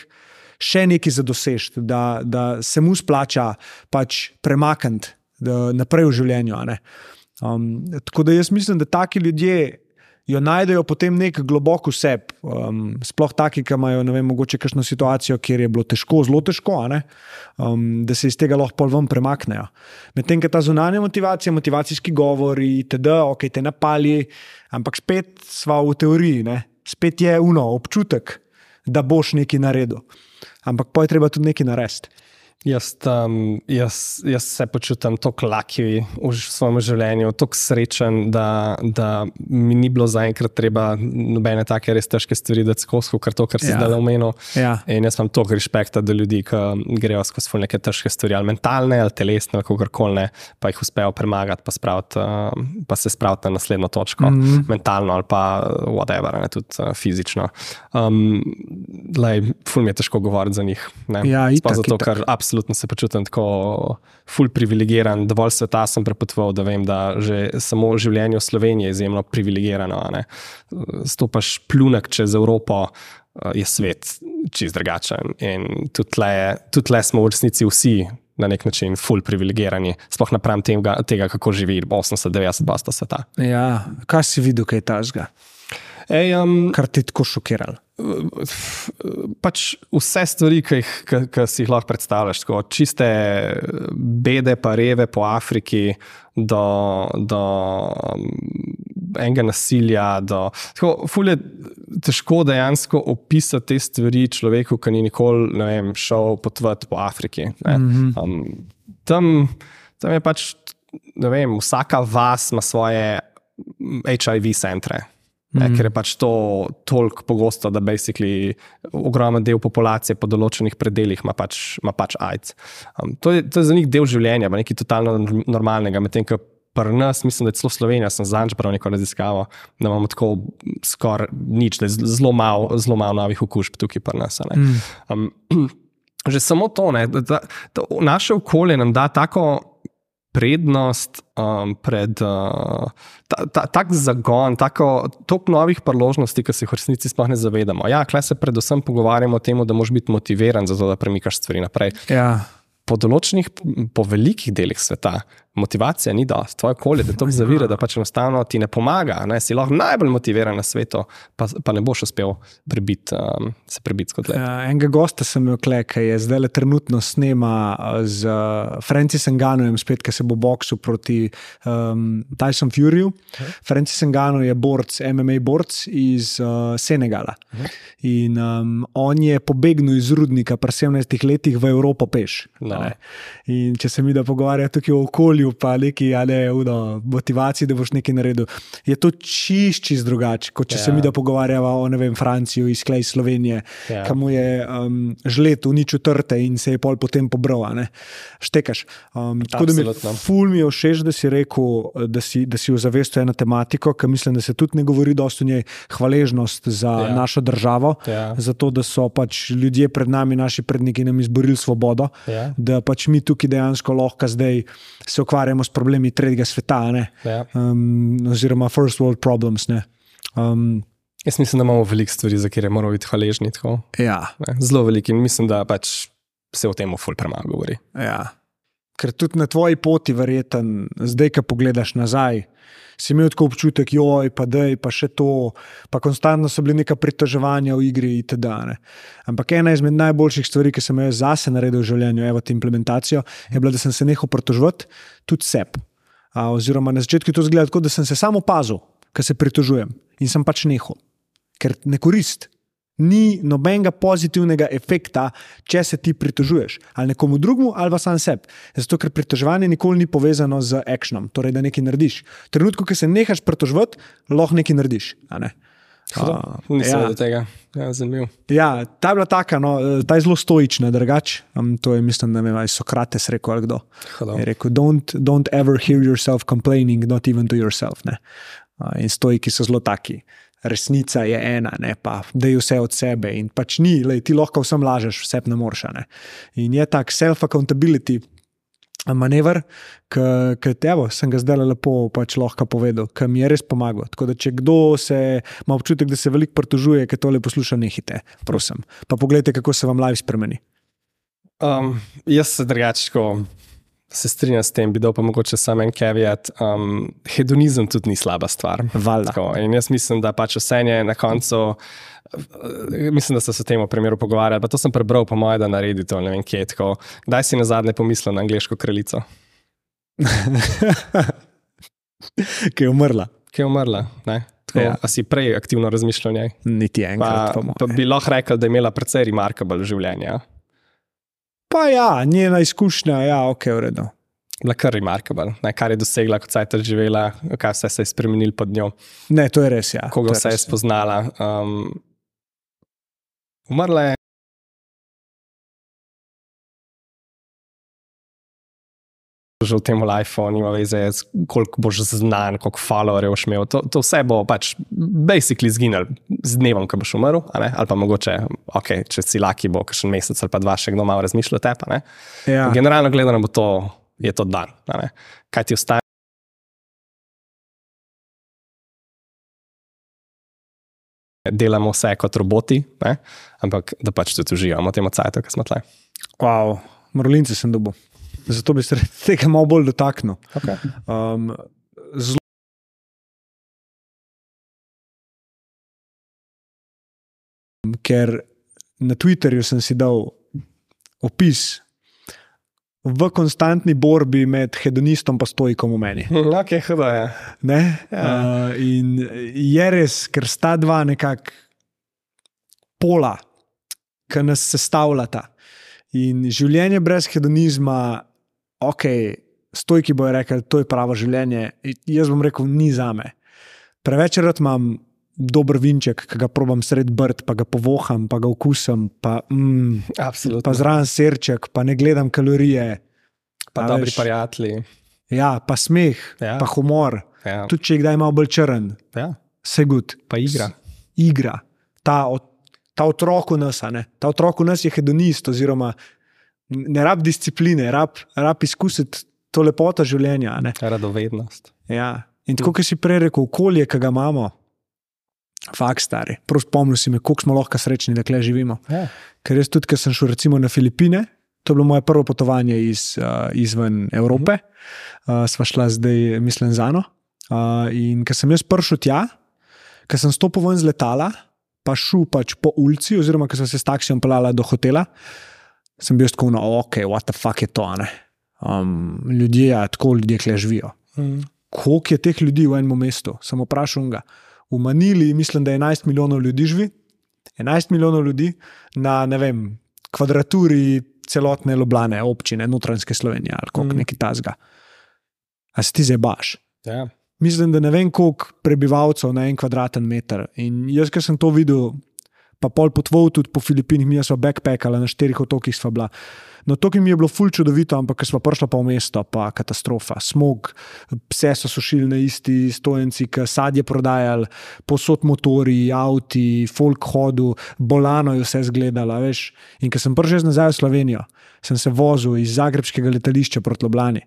še nekaj za dosežeti, da, da se mu splača pač premakniti naprej v življenju. Um, tako da jaz mislim, da taki ljudje. Jo najdejo potem nek globok vseb, um, sploh taki, ki imajo, vem, mogoče kakšno situacijo, kjer je bilo težko, zelo težko, um, da se iz tega lahko ven premaknejo. Medtem, ko ta zunanja motivacija, motivacijski govori, td., ok, te napali, ampak spet sva v teoriji, ne? spet je uno, občutek, da boš nekaj naredil. Ampak pa je treba tudi nekaj narediti. Jaz, um, jaz, jaz se počutim tako laki v svojem življenju, tako srečen, da, da mi ni bilo zaenkrat treba nobene take res težke stvari, da skozi kar to, kar si Ja. zdaj omenil. Ja. In jaz imam toliko respekta do ljudi, ki grejo skozi neke težke stvari, ali mentalne, ali telesne, ali kakorkoli ne, pa jih uspejo premagati, pa, spraviti, uh, pa se spraviti na naslednjo točko, mm -hmm. mentalno ali pa whatever, ne, tudi uh, fizično. Um, lej, ful mi je težko govoriti za njih. Ne. Ja, itak, zato, itak. ker absolutno se počutim tako ful privilegiran, dovolj sveta sem prepotoval, da vem, da že samo življenje v Sloveniji je izjemno privilegirano. ne. Stopaš plunek čez Evropo, eh, je svet čist drugačen. In tudi tle, tudi tle smo v resnici vsi na nek način ful privilegirani, sploh napram tega, tega kako živi 80-90% sveta. Ja, kaj si videl, kaj tažga, Ej, um, kar je tako šokiralo? pač vse stvari, ki, jih, ki, ki si jih lahko predstavljaš, tako čiste bede, pa reve po Afriki, do, do enega nasilja. Do, tako, ful je težko dejansko opisati te stvari človeku, ki ni nikoli vem, šel potovati po Afriki. ne. Um, tam, tam je pač ne vem, vsaka vas ima svoje HIV centre. Mhm. ker je pač to toliko pogosto, da basically ogromen del populacije po določenih predeljih ima pač, ima pač AIDS. Um, to, je, to je za njih del življenja, nekaj totalno norm- normalnega. Medtem ko pri nas, mislim, da je celo Slovenija, sem zadnjič bral neko raziskavo, da imamo tako skoraj nič, da je zelo malo, zelo malo novih okužb tukaj pri nas. ne. Um, že samo to, ne, da, da, da naše okolje nam da tako prednost um, pred uh, ta, ta, tak zagon, tako toliko novih priložnosti, ki se jih v resnici sploh ne zavedamo. Ja, klej se predvsem pogovarjamo o tem, da moraš biti motiviran za to, da premikaš stvari naprej. Ja. Po določenih, po velikih delih sveta, motivacija ni dost. Tvoje okolje te tako zavira, da pač enostavno ti ne pomaga. Ne? Si lahko najbolj motiviran na svetu, pa, pa ne boš uspel prebiti, um, se prebiti skozi let. Ja, enega gosta sem imel, kle, ki je zdaj le trenutno snema uh, z uh, Francisom Ganojem, spet, ki se bo boksil proti um, Tyson Furyju. Francis Gano je borc, MMA borc iz uh, Senegala. In um, on je pobegnil iz rudnika pri 17 letih v Evropo peš. No. a ne. In če se mi da pogovarja tukaj o okolju, pa neki a ne, uno, motivaciji, da boš nekaj naredil, je to čist, čist drugače, kot če ja. se mi da pogovarjava o vem, Franciji, iz Klej Slovenije, ja. Ja. kam je um, žlet uničil trte in se je pol potem pobral. Štekaš. Um, tako da mi Absolutno. ful mi je všeč, da si rekel, da si, da si ozavestil eno tematiko, ki mislim, da se tudi ne govori dosto o njej, hvaležnost za ja. Našo državo, Ja. za to, da so pač ljudje pred nami, naši predniki, nam izborili svobodo Ja. da pač mi tukaj dejansko lahko zdaj se ukvarjamo s problemi tretjega sveta, ne, Ja. um, oziroma first world problems. ne. Um, Jaz mislim, da imamo veliko stvari, za katere moramo biti hvaležni. Tako, ja, ne. Zelo veliko in mislim, da pač se o tem ful premalo govori. ja. Ker tudi na tvoji poti, verjeten, zdaj, ko pogledaš nazaj, si imel tako občutek, joj, pa dej, pa še to, pa konstantno so bili neka pritoževanja v igri itd. Ne. Ampak ena izmed najboljših stvari, ki sem jo zase naredil v življenju, evo, implementacijo, je bila, da sem se nehal pritoževati tudi sebi. A, oziroma, na začetku je to izgledalo tako, da sem se samo opazil, ko se pritožujem in sem pač nehal, ker ne korist. Ni nobenega pozitivnega efekta, če se ti pritožuješ ali nekomu drugemu, ali pa sam sebi. Zato, ker pritoževanje nikoli ni povezano z akcionom, torej da nekaj narediš. V trenutku, ko se nehaš pritoževati, lahko nekaj narediš. Ne? A, Nisem ja. do tega. Ja, zanimivo. Ja, ta je bila taka, no, ta je zelo stoična, drugače. Um, to je, mislim, da je Sokrates rekel ali kdo. Hudo. Je rekel: don't, don't ever hear yourself complaining, not even to yourself. Ne? Uh, in stoiki so zelo taki. Resnica je ena, ne pa da je vse od sebe. In pač ni, lej, ti lahko vsem lažeš, vse ne moreš. In je tak self-accountability. Manever, ki te evo, sem ga zdaj lepo pač lahko povedal, ki mi je res pomagal. Tako da, če kdo se ima občutek, da se veliko pritožuje, ki tole posluša, nehite, prosim. Pa pogledajte, kako se vam live spremeni. Um, jaz se drugačko se strinjam s tem, bi dal pa mogoče samo en caveat. Um, hedonizem tudi ni slaba stvar. Tako, in jaz mislim, da pač vse je na koncu. Mislim, da ste se o tem primeru pogovarjali. Pa to sem prebral, po mojem, da naredi to. Ne vem, kje je tako. Kdaj si na zadnje pomislil na angliško kraljico, Ki je umrla. ki je umrla? Ne? Tako, Ja. A si prej aktivno razmišljal o njej? Niti enkrat. Pa, pa bi lahko rekel, da je imela precej remarkable življenje. ja. Pa ja, njena izkušnja, ja, ok, v redu. Bila kar remarkable, ne, kar je dosegla, kot je živela, kaj vse se je spremenilo pod njo. Ne, to je res. Ja. koga vse je res. spoznala. Um, umrla je. Že v tem lifeu, nima veze, koliko boš znan, koliko followerjev boš imel. To, to vse bo pač basically zginilo z dnevom, ko boš umrl, ali pa mogoče, okay, če si laki, bo še mesec ali pa dva še kdo malo razmišlja o tebi. Ja. Generalno gledano bo to, je to dan. Kaj ti ostane? Delamo vse kot roboti, ne? ampak da pač tudi uživamo v tem cajtu, ki smo tle. Wow, Mrlince sem dobil. Zato bi se tega malo bolj dotaknil. Okay. Um, Ker na Twitterju sem si dal opis v konstantni borbi med hedonistom in stojkom v meni. Ok, hudo je. Ne? Ja. Uh, in je res, ker sta dva nekako pola, ki nas sestavljata. In življenje brez hedonizma, ok, stojki bojo rekli, to je pravo življenje. Jaz bom rekel, ni za me. Preveč rad imam dober vinček, ki ga probam sred brd, pa ga povoham, pa ga okusim, pa, mm, pa zraven srček, pa ne gledam kalorije. Pa dobri prijatelji. Ja, pa smeh, ja. pa humor. Ja. Tudi če je kdaj malo bolj črn. Ja. Vse gud. Pa igra. Igra. Ta, ta otrok v nas, ta otrok v nas je hedonist, oziroma ne rab discipline, rab, rab izkusiti to lepoto življenja. Radovednost. Ja. In tako, kot si prej rekel, okolje, ki ga imamo, fakt stari. Prav spomnil si me, koliko smo lahko srečni, da kle živimo. Ja. Ker jaz tudi, ker sem šel recimo na Filipine. To je bilo moje prvo potovanje iz, uh, izven Evrope, uh, sva šla zdaj, mislim, za eno. Uh, in ker sem jaz prišel tja, ker sem stopil ven z letala, pa šel pač po ulici, oziroma ker sem se s taksijem pelala do hotela, sem bil tako, no, ok, what the fuck je to. Um, ljudje, ja, tako ljudje kle živijo. Mm. Koliko je teh ljudi v enem mestu? Sem vprašal ga. V Manili, mislim, da 11 milijonov ljudi živi, 11 milijonov ljudi na vem, kvadraturi celotne Ljubljane, občine, notranjske Slovenije ali kako mm. neki tasga. A si ti zdaj baš? Ja. Mislim, da ne vem, koliko prebivalcev na en kvadraten meter. In jaz, ki sem to videl, pa pol potvov tudi po Filipinih, mi smo backpackali na štirih otokih, sva bila. No, to, ki mi je bilo ful čudovito, ampak ko smo prišli pa v mesto, pa katastrofa, smog, pse so sušili na isti stojenci, ki sadje prodajali, posod motori, avti, folk hodu, bolano je vse zgledala. Veš? In ko sem prišel nazaj v Slovenijo, sem se vozil iz Zagrebskega letališča proti Ljubljani.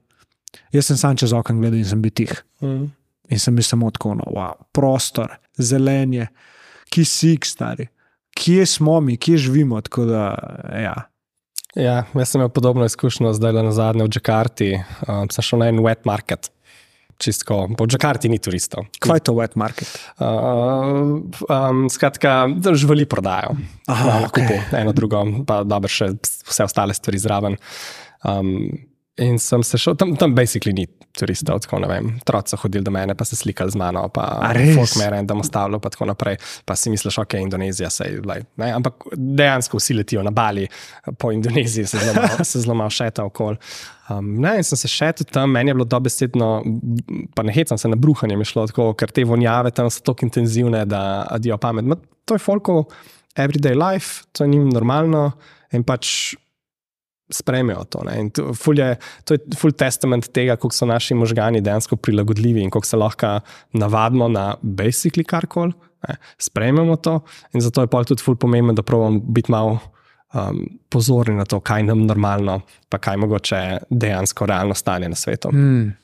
Jaz sem sam čez okno gledal in sem bil tih. Mm. In sem bil samo tako, no, wow, prostor, zelenje, kisik, stari. Kje smo mi, kje živimo? Da, ja. Ja, jaz sem imel podobno izkušnjo zdaj na zadnje v Džakarti. Um, sem šel na en wet market. Čistko, po Džakarti ni turistov. Kaj je to wet market? Uh, um, skratka, živali prodajo. Aha, okay. Eno, drugo, pa dobro, še vse ostale stvari zraven. Um, In sem se šel, tam, tam basically ni turistov, tako ne vem. Otroci so hodili do mene, pa se slikali z mano, pa folk me random ostavljal, pa tako naprej. Pa si misliš, ok, Indonezija se je, like, ampak dejansko vsi letijo na Bali, po Indoneziji se zelo, se zelo malo šeta okoli. Um, ne, in sem se še tam, meni je bilo dobesedno, pa ne hecam se na bruhanje, mi šlo tako, ker te vonjave tam so tako intenzivne, da adijo pamet. Ma, to je folko everyday life, to je njim normalno in pač spremijo to. to, ful je, to je full testament tega, kako so naši možgani dejansko prilagodljivi in kako se lahko navadimo na basically karkoli. Spremljamo to, in zato je tudi ful pomembno, da pravimo biti malo um, pozorni na to, kaj nam normalno, pa kaj mogoče dejansko realno stanje na svetu. Hmm.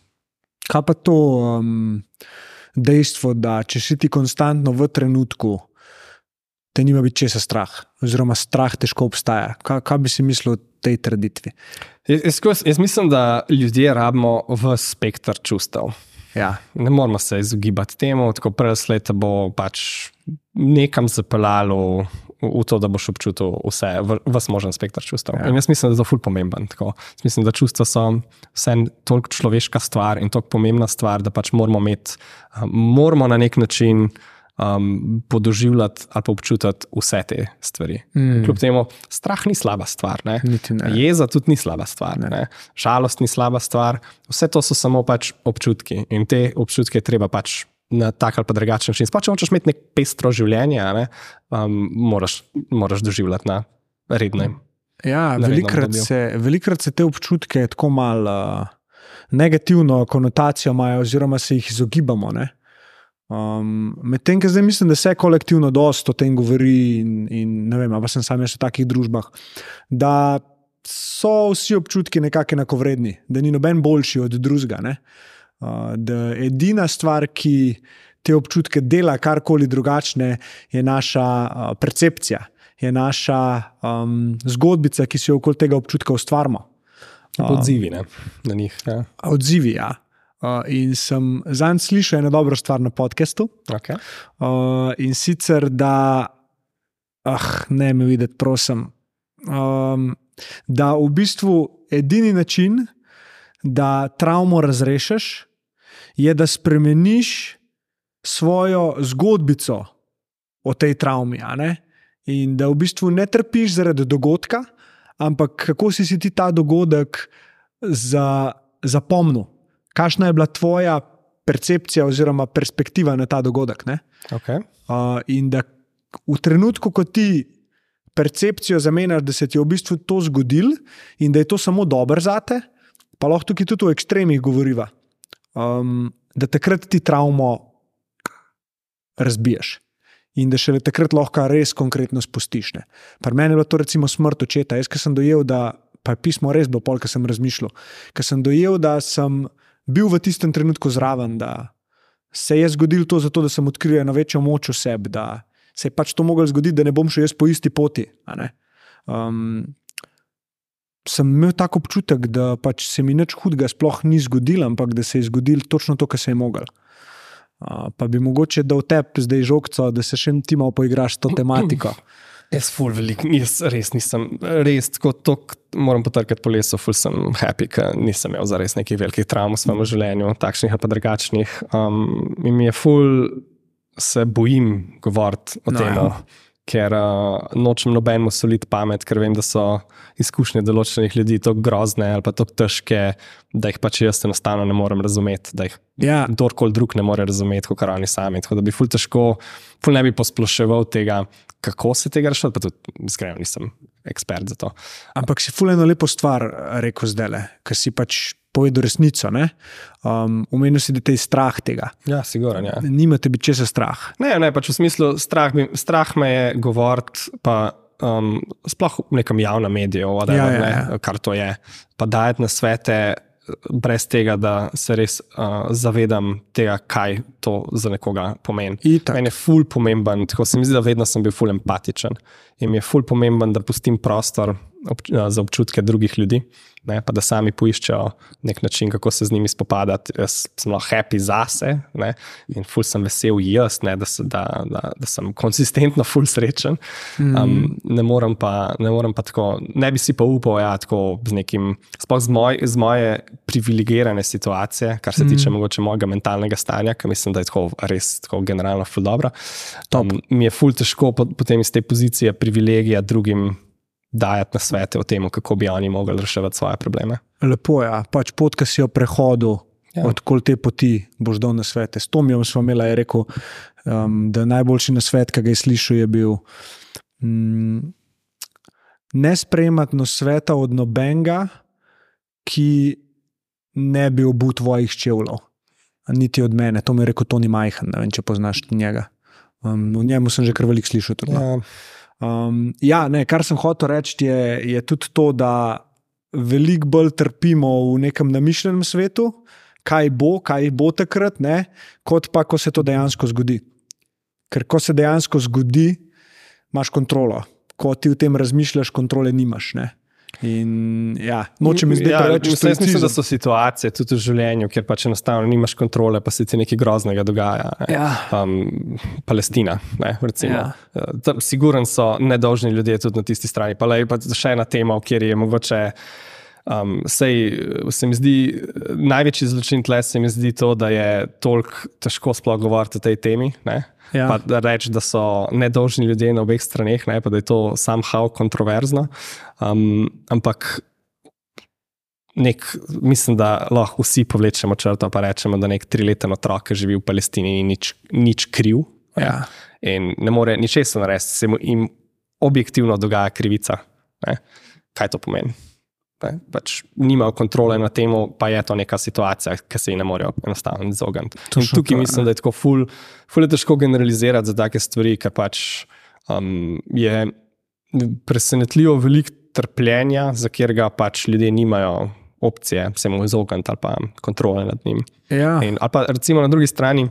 Kaj pa to um, dejstvo, da če si ti konstantno v trenutku, te nima biti česa strah, oziroma strah težko obstaja. Kaj, kaj bi si mislil o tej trditvi? Jaz, jaz, jaz mislim, da ljudje rabimo v spektr čustev. Ja. Ne moramo se izogibati temu, tako preleslet bo pač nekam zapeljalo v to, da boš občutil vse, vse možen spektr čustev. Ja. In jaz mislim, da je to ful pomemben. Tako. Mislim, da čustva so vse toliko človeška stvar in toliko pomembna stvar, da pač moramo imeti, moramo na nek način um, podoživljati ali pa občutiti vse te stvari. Mm. Kljub temu, strah ni slaba stvar, jeza tudi ni slaba stvar, ne. Ne. žalost ni slaba stvar, vse to so samo pač občutki in te občutke treba pač. Na tak ali pa drugačen način. Če hočeš imeti nek pestro življenje, ne, um, moraš, moraš doživljati na rednem. Ja, velikrat se, velikrat se te občutke tako malo uh, negativno konotacijo imajo, oziroma se jih izogibamo. Ne? Um, Medtem, ker zdaj mislim, da se kolektivno dosto o tem govori, in, in ne vem, ali sem sam jaz v takih družbah, da so vsi občutki nekako enakovredni, da ni noben boljši od drugega. Uh, da edina stvar, ki te občutke dela karkoli drugačne, je naša uh, percepcija, je naša um, zgodbica, ki si jo okoli tega občutka ustvarjamo. Odzivi na njih. Ja. Odzivi, ja. Uh, in sem zanj slišal eno dobro stvar na podkastu. Okay. Uh, in sicer, da, ah, ne me videti, prosim, um, da v bistvu edini način, da travmo razrešiš, je, da spremeniš svojo zgodbico o tej travmi. In da v bistvu ne trpiš zaradi dogodka, ampak kako si, si ti ta dogodek za zapomnil, kakšna je bila tvoja percepcija oziroma perspektiva na ta dogodek. ne? Okay. Uh, in da v trenutku, ko ti percepcijo zamenjaš, da se ti je v bistvu to zgodilo in da je to samo dobro za te, pa lahko tukaj tudi o ekstremih govoriva, um, da takrat ti travmo razbiješ. In da šele takrat lahko res konkretno spustiš. ne. Pri meni je bilo to recimo smrt očeta. Jaz, sem dojel, da pa je pismo res bilo pol, ki sem razmišljal. Ker sem dojel, da sem bil v tistem trenutku zraven, da se je zgodilo to, zato, da sem odkril eno večjo moč v sebi, da se je pač to moglo zgoditi, da ne bom šel jaz po isti poti. Um, sem imel tako občutek, da pač se mi nič hudega sploh ni zgodilo, ampak da se je zgodilo točno to, kar se je moglo. Uh, pa bi mogoče dal tebi zdaj žogco, da se še ti malo poigraš s to tematiko. Jaz, ful, velik, jaz res nisem, res tako, tok, moram potrkati po lesu, ful sem happy, ker nisem imel zares nekih velikih travm v svojem življenju, takšnih ali pa drugačnih. Um, in mi je ful, se bojim govoriti o No, tem, ja. Ker uh, nočem nobenemu soliti pamet, ker vem, da so izkušnje določenih ljudi tako grozne ali pa tako težke, da jih pač jaz enostavno ne morem razumeti, da jih Ja, kdorkoli drug ne more razumeti, kot oni sami. Tako da bi ful težko, ful ne bi posploševal tega, kako se tega rešiti, pa tudi iskreno nisem ekspert za to. ampak si fuleno lepo stvar rekel zdaj, ker si pač povedal resnico. Um, Umenil si, da te je strah tega. Ja, sigurno. Ja. Nimate biti česa strah. Ne, ne, pač v smislu, strah, bi, strah me je govoriti, pa um, sploh v nekem javnem mediju, whatever, Ja, ja, ne, ja. kar to je. Pa dajati na svete, brez tega, da se res uh, zavedam tega, kaj to za nekoga pomeni. Itak. Meni je ful pomemben, tako se mi zdi, da vedno sem bil ful empatičen in mi je ful pomemben, da pustim prostor obč za občutke drugih ljudi, ne, pa da sami poiščejo nek način, kako se z njimi spopadati. Jaz sem happy zase ne, in ful sem vesel jaz, ne, da, se, da, da, da sem konsistentno ful srečen. Um, ne, morem pa, ne morem pa tako, ne bi si pa upal, ja, tako z nekim, sploh z, moj, z moje privilegirane situacije, kar se tiče mogoče mojega mentalnega stanja, ki mislim, da je tako res tako generalno ful dobro. Um, mi je ful težko po- potem iz te pozicije privilegija drugim dajati na svete o tem, kako bi oni mogli reševati svoje probleme. Lepo je, ja. pač pot, ki si jo prehodil, Ja. odkot te poti boš dal na svete. S Tomijem smo imeli, je rekel, um, da najboljši na svet, ki ga je slišal, je bil. Mm, Ne sprejemati no sveta od nobenega, ki ne bi obul tvojih čevljev, niti od mene. To mi je rekel Toni Majhen, ne vem, če poznaš njega. Um, o njemu sem že kar veliko slišal. Tudi, no. Ja, Um, ja, ne, kar sem hotel reči, je, je tudi to, da veliko bolj trpimo v nekem namišljenem svetu, kaj bo, kaj bo takrat, ne, kot pa, ko se to dejansko zgodi. Ker ko se dejansko zgodi, imaš kontrolo. Ko ti v tem razmišljaš, kontrole nimaš. Ne. In ja, nočem zdaj ja, preveč jaz mislim, da so situacije tudi v življenju, kjer pač enostavno nimaš kontrole, pa se ti nekaj groznega dogaja. Ne. Ja. Um, Palestina, ne, recimo. Ja. Uh, tam Siguren so nedolžni ljudje tudi na tisti strani. Pa le pa še ena tema, kjer je mogoče. Um, sej, se mi zdi, največji zločin tle se mi zdi to, da je toliko težko sploh govoriti o tej temi. Ne? Ja. Pa da reči, da so nedolžni ljudje na obeh straneh, ne? pa da je to somehow kontroverzno. Um, ampak nek, mislim, da lahko vsi povlečemo črto in rečemo, da nek trileten otrok, ki živi v Palestini, ni nič, nič kriv. ne. Ja. In ne more ničesar narediti, se mu jim objektivno dogaja krivica. Ne? Kaj to pomeni? Ne? Pač nimajo kontrole nad tem, pa je to neka situacija, ki se ji ne morejo enostavno izogniti. Tukaj to, ja. mislim, da je tako ful, ful je težko generalizirati za take stvari, ker pač um, je presenetljivo veliko trpljenja, za katerega pač ljudje nimajo opcije se mu izogniti ali pa kontrole nad njim. Ja. In, ali pa recimo na drugi strani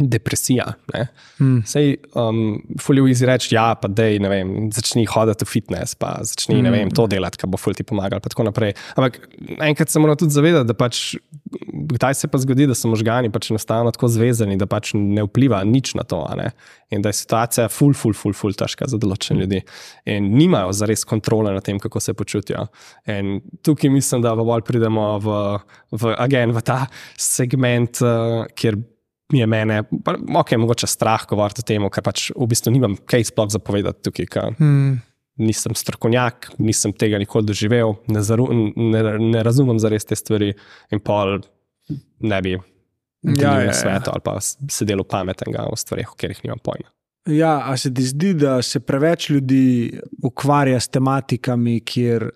depresija. Ne? Mm. Sej, um, fuljo izreči, ja, pa dej, ne vem, začni hoditi v fitness, pa začni, ne vem, to delati, kar bo ful ti pomagal, pa tako naprej. Ampak enkrat se moramo tudi zavedati, da pač, kdaj se pa zgodi, da so možgani pač enostavno tako zvezani, da pač ne vpliva nič na to. In da je situacija ful, ful, ful, ful težka za določene ljudi. In nimajo zares kontrole nad tem, kako se počutijo. In tukaj mislim, da bolj pridemo v, v, again, v ta segment, uh, kjer je mene, pa, ok, mogoče strah govoriti o tem, ker pač v bistvu nimam kaj sploh zapovedati tukaj. Ker, Mm. nisem strokovnjak, nisem tega nikoli doživel, ne, zaru, ne, ne razumem za res te stvari, in pol ne bi Ja, ja, ja, na ja. svetu ali pa sedel pametnega o stvarih, o katerih nimam pojma. Ja, a se ti zdi, da se preveč ljudi ukvarja s tematikami, kjer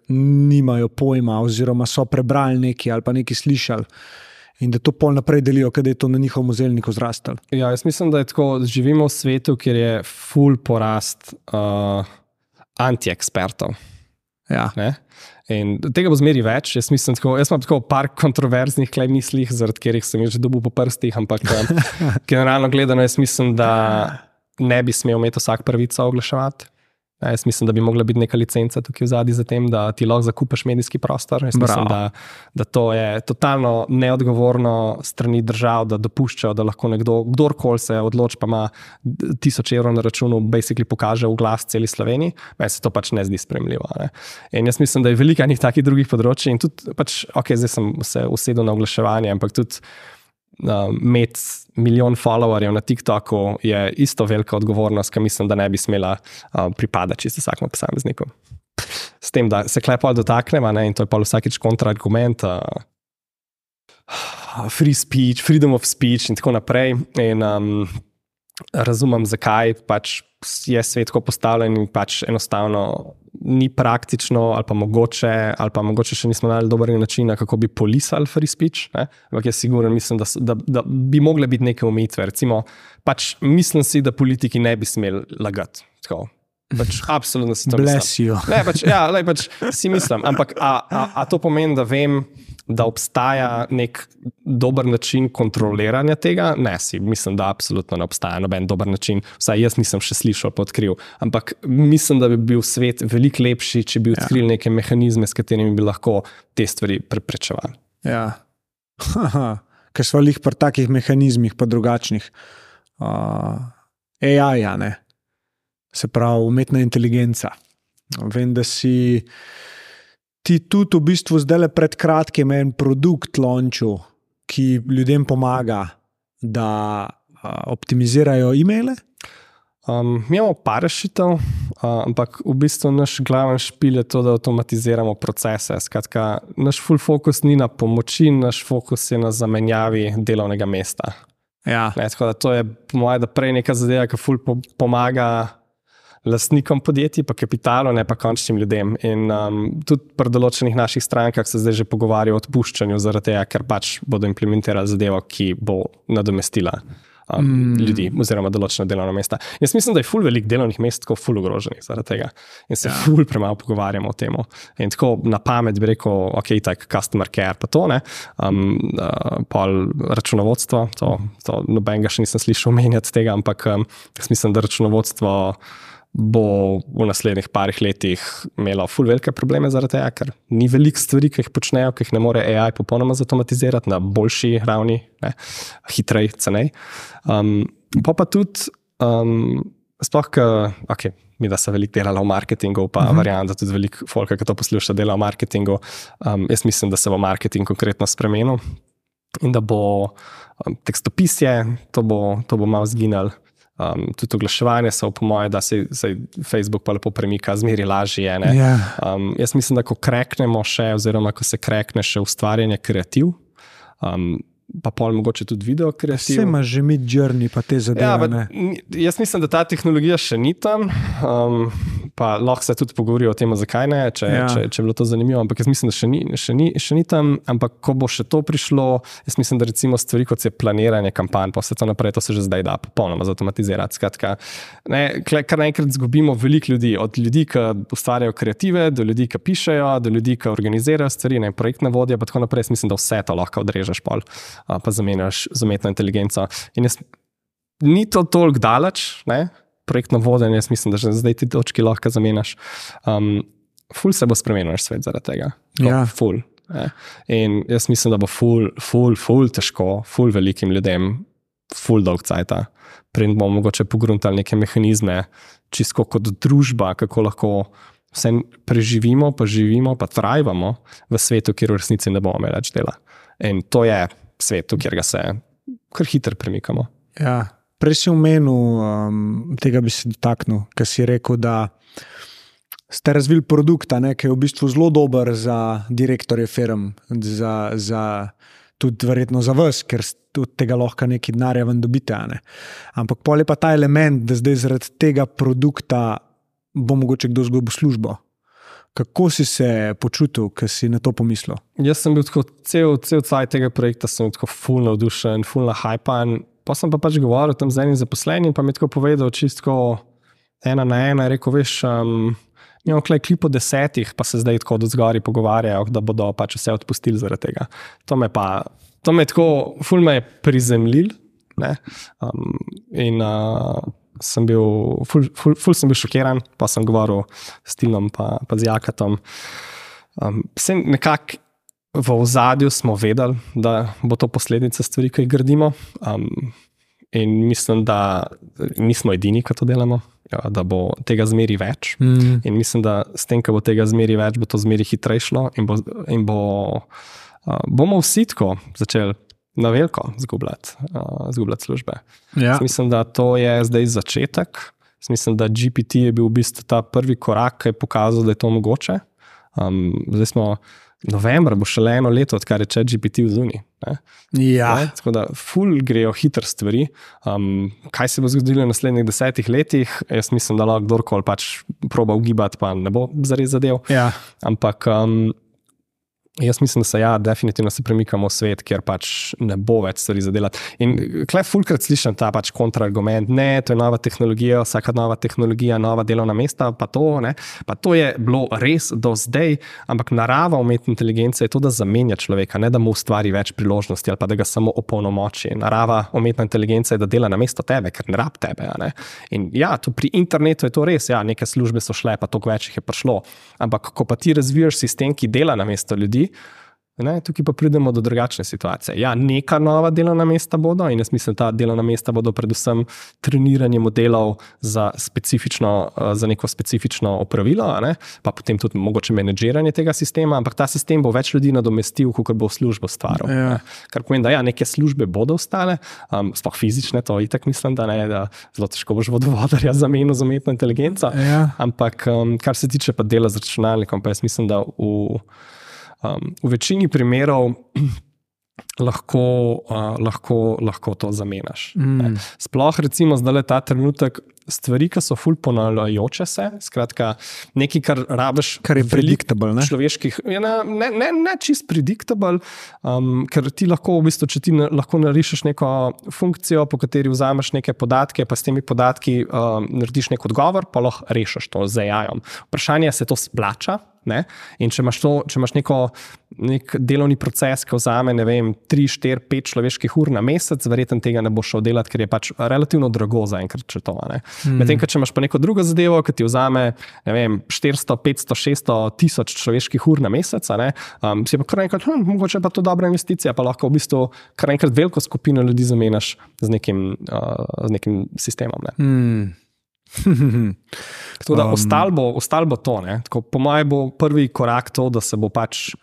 nimajo pojma, oziroma so prebrali nekaj ali pa nekaj slišali, in da to pol naprej delijo, ker je to na njihovem zelniku zrastalo? Ja, jaz mislim, da je tako, živimo v svetu, kjer je full porast uh, antiekspertov. Ja. Ne? In tega bo zmeri več. Jaz, mislim, tako, jaz imam tako par kontroverznih klej mislih, zaradi katerih sem jih že dobil po prstih, ampak um, generalno gledano, jaz mislim, da ne bi smel imeti vsak pravico oglaševati. Ja, jaz mislim, da bi mogla biti neka licenca tukaj v zadnji za tem, da ti lahko zakupiš medijski prostor. Jaz mislim, Bravo. da, da to je totalno neodgovorno strani držav, da dopuščajo, da lahko nekdo, kdorkoli se odloči, pa ima tisoč evrov na računu, basically pokaže v glas celi Sloveniji. Meni se to pač ne zdi spremljivo. Ne? In jaz mislim, da je veliko enih takih drugih področji in tudi, pač, ok, zdaj sem se usedel na oglaševanje, ampak tudi imeti milijon followerjev na TikToku je isto velika odgovornost, ki mislim, da ne bi smela uh, pripadati čisto vsakemu posamezniku. S tem, da se klepa dotaknemo, ne, in to je pa vsakeč kontraargument. Uh, Free speech, freedom of speech, in tako naprej. In, um, razumem, zakaj pač je svet tako postavljen, in pač enostavno ni praktično, ali pa mogoče, ali pa mogoče še nismo najbolj dobrega načina, kako bi polisali free speech. Ne? Ampak jaz sigurno mislim, da, so- da, da bi mogle biti neke omejitve. Recimo, pač mislim si, da politiki ne bi smeli lagati. Tako. Pač, absolutno si to mislim. Bless you. Ne, pač, ja, lej, pač si mislim. Ampak a, a, a to pomeni, da vem, da obstaja nek dober način kontroliranja tega? Ne, si mislim, da absolutno ne obstaja noben dober način. Vsaj jaz nisem še slišal, pa odkril. Ampak mislim, da bi bil svet veliko lepši, če bi odkrili ja. neke mehanizme, s katerimi bi lahko te stvari preprečevali. Ja. Ker smo jih pri takih mehanizmih, pa drugačnih. Uh, AI, ja, ne. Se pravi, umetna inteligenca. Vem, da si ti tudi v bistvu zdaj le pred kratkim en produkt launčil, ki ljudem pomaga, da optimizirajo e-maile. Um, mi imamo par rešitev, uh, ampak v bistvu naš glaven špil je to, da avtomatiziramo procese. Skratka, naš full focus ni na pomoči, naš fokus je na zamenjavi delovnega mesta. Ja. Ne, tako da to je, po mojem, prej neka zadeva, ki ful po, pomaga lastnikom podjetij, pa kapitalu, ne pa končnim ljudem. In um, tudi pri določenih naših strankah se zdaj že pogovarjajo o odpuščanju, zaradi tega, ker pač bodo implementirali zadevo, ki bo nadomestila. Um, mm. Ljudi, oziroma določena delovna mesta. Jaz mislim, da je ful velik delovnih mest tako ful ogroženih zaradi tega. In se ja. ful premalo pogovarjamo o tem. In tako na pamet bi rekel, ok, tak customer care, pa to ne, um, uh, pol računovodstvo, to, to nobenega še nisem slišal omenjati tega, ampak um, jaz mislim, da računovodstvo bo v naslednjih parih letih imelo ful velike probleme zaradi tega, ker ni veliko stvari, ki jih počnejo, ki jih ne more AI popolnoma zautomatizirati na boljši ravni, ne, hitrej, cenej. Um, pa pa tudi, um, sploh, ker, okay, mi da se veliko delalo v marketingu, pa uh -huh. verjamem, da tudi veliko folka, ki to posluša, dela v marketingu. Um, jaz mislim, da se bo marketing konkretno spremenil in da bo um, tekstopisje, to bo, to bo malo zginilo. Um, tudi oglaševanje so, po mojem, da se, se Facebook pa lepo premika, zmeri lažje. ne. Ja. Um, jaz mislim, da ko kreknemo še, oziroma ko se krekne še ustvarjanje kreativ, um, pa pol mogoče tudi video kreativ. Vse ima že mid journey, pa te zadeve. Ja, ni- jaz mislim, da ta tehnologija še ni tam. Um, pa lahko se tudi pogovorijo o tem, zakaj ne, če, Ja. če, če je bilo to zanimivo. Ampak jaz mislim, da še ni, še, ni, še ni tam. Ampak ko bo še to prišlo, jaz mislim, da recimo stvari kot je planiranje kampanj, pa vse to naprej, to se že zdaj da popolnoma zautomatizirati. Skratka, ne, kar naenkrat izgubimo veliko ljudi, od ljudi, ki ustvarjajo kreative, do ljudi, ki pišejo, do ljudi, ki organizirajo stvari, ne projektne vodje, pa tako naprej. Jaz mislim, da vse to lahko odrežeš pol, pa zamenjaš z umetno inteligenco. In jaz ni to toliko daleč, ne? projektno vodenje, jaz mislim, da že zdaj ti točki lahko zamenjaš. Um, ful se bo spremenil naš svet zaradi tega. Tako, Ja. Ful. Ne? In jaz mislim, da bo ful, ful, ful težko, ful velikim ljudem, ful dolg cajt. Prej bomo mogoče pogruntali neke mehanizme, čisto kot družba, kako lahko vse preživimo, pa živimo, pa trajamo v svetu, kjer v resnici ne bomo imeli več dela. In to je svet, v katerega se kar hitro premikamo. Ja. Prej si omenil, um, tega bi se dotaknil, ker si rekel, da ste razvili produkt, ne, ki je v bistvu zelo dober za direktorje firm, za, za, tudi verjetno za vas, ker od tega lahko nekaj denarja ven dobite. Ne. Ampak pol je pa ta element, da zdaj zaradi tega produkta bo mogoče kdo zgubil službo. Kako si se počutil, ko si na to pomislil? Jaz sem bil tako cel, cel cajt tega projekta, sem bil tako full navdušen, full nahajpan. Pa sem pa pač govoril tam z enim zaposlenim, pa mi je tako povedal, čisto ena na ena, rekel, veš. Um, Imamo klej klip o desetih, pa se zdaj tako od zgori pogovarjajo, da bodo pač vse odpustili zaradi tega. To me pa, to me je tako, ful me je prizemljil. ne. Um, in uh, sem bil, ful, ful, ful sem bil šokiran, pa sem govoril s Tilom, pa, pa z Jakatom. Um, vse nekako v ozadju smo vedeli, da bo to posledica stvari, ki jih gradimo. Um, in mislim, da nismo edini, ki to delamo, ja, da bo tega zmeri več. Mm. In mislim, da s tem, ko bo tega zmeri več, bo to zmeri hitreje šlo in, bo, in bo, uh, bomo vsi tako začeli na veliko zgubljati, uh, zgubljati službe. Ja. Mislim, da to je zdaj začetek. Jaz Mislim, da GPT je bil v bistvu ta prvi korak, ki je pokazal, da je to mogoče. Um, zdaj smo novembra, bo še le eno leto, odkar je če GPT v zuni. Ne? Ja. Ne? Tako da, ful grejo hitre stvari. Um, kaj se bo zgodilo v naslednjih desetih letih, jaz mislim, da lahko kdorkoli pač proba ugibati, pa ne bo zares zadev. Ja. Ampak um, jaz mislim, da se ja, definitivno se premikamo v svet, kjer pač ne bo več stvari za delati. In klej fulkrat slišim ta pač kontraargument, ne, to je nova tehnologija, vsaka nova tehnologija, nova delovna mesta, pa to, ne. pa to je bilo res do zdaj, ampak narava umetne inteligence je to, da zamenja človeka, ne da mu ustvari več priložnosti ali pa da ga samo opolnomoči. Narava umetne inteligence je, da dela na mesto tebe, ker ne rab tebe. Ne. In ja, tu pri internetu je to res, ja, neke službe so šle, pa toliko več jih je prišlo. Ampak ko pa ti razvijaš sistem, ki dela na mesto ljudi, Ne, tukaj pa pridemo do drugačne situacije. Ja, neka nova delovna mesta bodo, in jaz mislim, da ta delovna mesta bodo predvsem treniranje modelov za, eh, za neko specifično opravilo, ne, pa potem tudi mogoče menedžiranje tega sistema, ampak ta sistem bo več ljudi nadomestil, kot bo službo stvaril. Ja. ne. Kar pomeni, da ja, neke službe bodo ostale, um, sploh fizične, to itak mislim, da ne, da zelo težko boš vodovodarja zamenil z umetno inteligenco. Ja. Ampak um, kar se tiče pa dela z računalnikom, pa jaz mislim, da v, um, v večini primerov lahko, uh, lahko, lahko to zamenjaš. Mm. Sploh recimo zdaj ta trenutek. Stvari, ki so ful ponavljajoče se, skratka, nekaj, kar rabiš. Kar je predictable, ne? Človeških, ja, ne, ne, ne, ne čist predictable, um, ker ti lahko, v bistvu, če ti na, lahko narišeš neko funkcijo, po kateri vzameš neke podatke, pa s temi podatki um, narediš nek odgovor, pa lahko rešiš to z AI-om. Vprašanje je, se to splača. Ne? In če imaš, to, če imaš neko, nek delovni proces, ki vzame vem, 3, 4, 5 človeških ur na mesec, verjetno tega ne boš šel delati, ker je pač relativno drago za enkrat, to. Mm. Medtem, če imaš pa neko drugo zadevo, ki ti vzame vem, 400, 500, 600 tisoč človeških ur na mesec, ne, um, si pa kar enkrat, hm, mogoče pa to dobra investicija, pa lahko v bistvu kar enkrat veliko skupino ljudi zamenjaš z nekim, uh, z nekim sistemom. Ne. Mm. Tako da Um. ostalo bo, ostal bo to. ne. Tako, po mojem bo prvi korak to, da se bo pač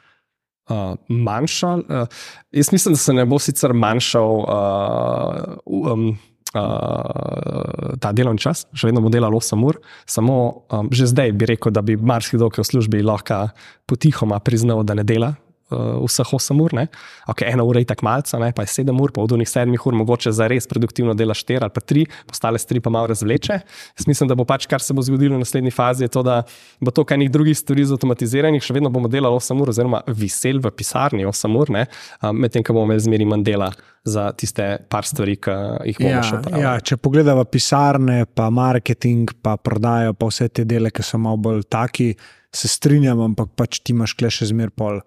uh, manjšal. Uh, jaz mislim, da se ne bo sicer manjšal. Uh, um, Uh, ta delovni čas, še vedno bo delal 8 ur, samo um, že zdaj bi rekel, da bi marsikdo, ki je v službi, lahko potihoma priznal, da ne dela uh, vseh 8 ur. Ne? Ok, ena ura je tako malce, ne? pa je 7 ur, pa v dunih 7 ur mogoče za res produktivno dela 4 ali pa 3, ostale 3 pa malo razvleče. Jaz mislim, da bo pač, kar se bo zgodilo v naslednji fazi, je to, da bo to kaj nekih drugih stvari zautomatiziranih, še vedno bomo delali 8 ur, oziroma visel v pisarni 8 ur, um, medtem ko bomo imeli zmeri manj dela za tiste par stvari, ki jih bomo Ja, še opravili. ja, če pogledamo pisarne, pa marketing, pa prodajo, pa vse te dele, ki so malo bolj taki, se strinjam, ampak pač ti imaš kle še zmer pol.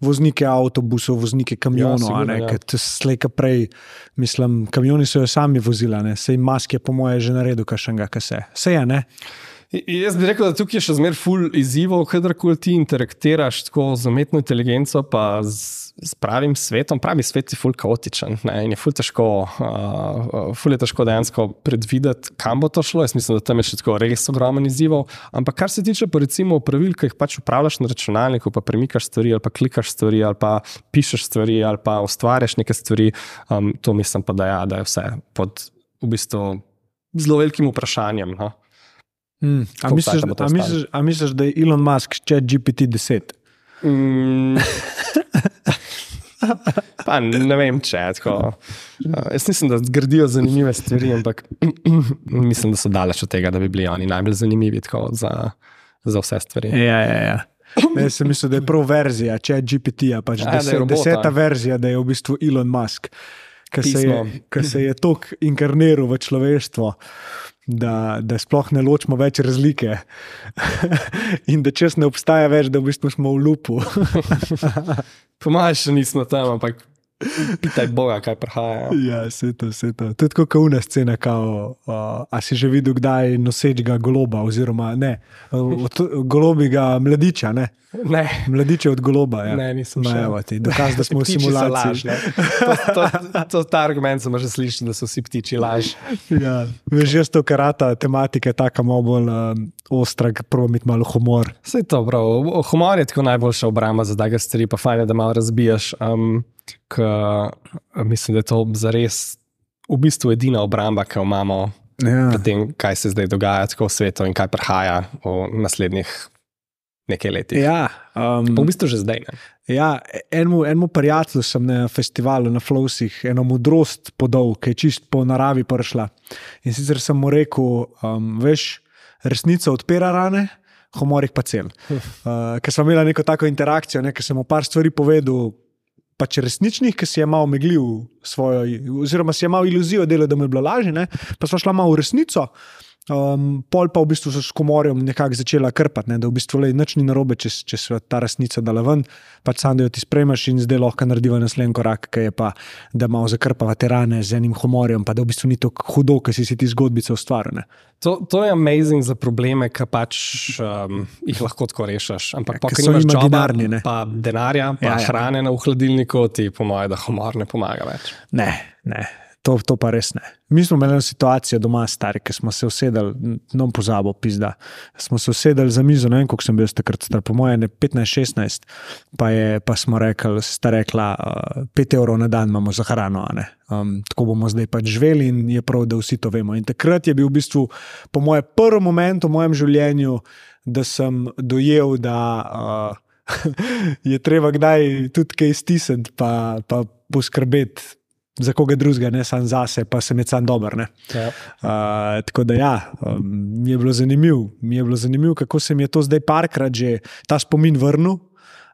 Voznike avtobusov, voznike kamionov, ja, ja. slej, ki prej, mislim, kamioni so jo sami vozili, sej maske, po moje, že naredil, kašnega, kaj se. Se je, ne? Jaz bi rekel, da tukaj je še zmeraj ful izzivov, kadarkoli ti interaktiraš tako z umetno inteligenco, pa z, z pravim svetom. Pravi svet je ful kaotičen ne, in je ful težko, uh, ful je težko dejansko predvideti, kam bo to šlo. Jaz mislim, da tam je še tako res ogromen izzivov. Ampak kar se tiče pa recimo pravil, ki jih pač upravljaš na računalniku, pa premikaš stvari, ali pa klikaš stvari, ali pa pišeš stvari, ali pa ustvarjaš neke stvari, um, to mislim pa, da, ja, da je vse pod v bistvu zelo velikim vprašanjem. No. Mm. A, misliš, a, misliš, a misliš, da je Elon Musk še GPT-10? Mm. Pa ne vem, če je tako. Uh, jaz mislim, da gradijo zanimive stvari, ampak mislim, da so daleč od tega, da bi bili oni najbolj zanimivi za, za vse stvari. Ja, ja, ja. Ne, sem mislil, da je prav verzija, če je GPT-ja, pač Ja, deset, deseta verzija, da je v bistvu Elon Musk, ki se je, ki se je tako inkarniral v človeštvo. Da, da sploh ne ločimo več razlike, in da čez ne obstaja več, da v bistvu smo v lupu. Po mojem, še nismo tam, ampak pitaj Boga, kaj prihaja. ja, vse to, vse to. To je tako kauna scena, kao, uh, a si že videl kdaj nosečega goloba, oziroma ne, od, golobiga mladiča, ne, Ne, mladiče od goloba. Ja. ne nisem še. evo ti, dokaz, da smo v so laž, simulaciji. ne. to, to, to, ta argument sem že slišal, da so vsi ptiči laž. Ja, veš, jaz to karata, tematika je tako malo bolj um, ostra, prvo imeti malo humor. Vse to, prav. Humor je tako najboljša obramba za take stvari, pa fajn je, da malo razbijaš. Um, k, mislim, da je to zares v bistvu edina obramba, ki jo imamo Ja. pred tem, kaj se zdaj dogaja tako v svetu in kaj prihaja v naslednjih nekaj letih. Ja, um, Pa v bistvu že zdaj. Ne? ja, enemu, enemu prijatelju sem na festivalu na Flowsih eno modrost podal, ki je čist po naravi prišla. In sicer sem mu rekel, um, veš, resnica odpira rane. Humor jih pa cel. Uh, ker smo imeli neko tako interakcijo, ne, ker sem mu par stvari povedal, pač resničnih, ki si je malo meglil svojo, oziroma si je malo iluzijo delal, da mu je bilo lažje, ne, pa smo šla malo v resnico. Um, pol pa v bistvu s komorjem nekako začela krpati, ne, da v bistvu le nič ni narobe, če, če se ta resnica dala ven, pač sam da jo ti spremeš in zdaj lahko narediva naslednji korak, ki je pa, da malo zakrpava te rane z enim humorjem, pa da v bistvu ni tako hudo, ker si si ti zgodbice ustvarjene. To, to je amazing za probleme, ki pač um, jih lahko tako rešiš. Ampak, Ja, pa, ker nimaš imaginarni, ne. pa denarja, pa ja. ja. hrane na v hladilniku, ti po mojem, da humor ne pomaga več. Ne, ne. To, to pa res ne. Mi smo imeli situacijo doma, stari, ki smo se usedeli, no, pozabo, pizda. Smo se usedeli za mizo, ne vem, koliko sem bil takrat star, po mojem, 15-16, pa, je- pa smo rekli, sta rekla, uh, 5 evrov na dan imamo za hrano, um, tako bomo zdaj pač živeli in je prav, da vsi to vemo. In takrat je bil v bistvu, po mojem, prvi moment v mojem življenju, da sem dojel, da. Uh, je treba kdaj tudi kaj stisniti, pa, pa poskrbeti za koga drugega, ne samo zase, pa sem jaz sam dober. ne. Ja. Uh, tako da, ja, um, mi je bilo zanimivo, mi je bilo zanimivo, kako se mi je to zdaj parkrat že ta spomin vrnil,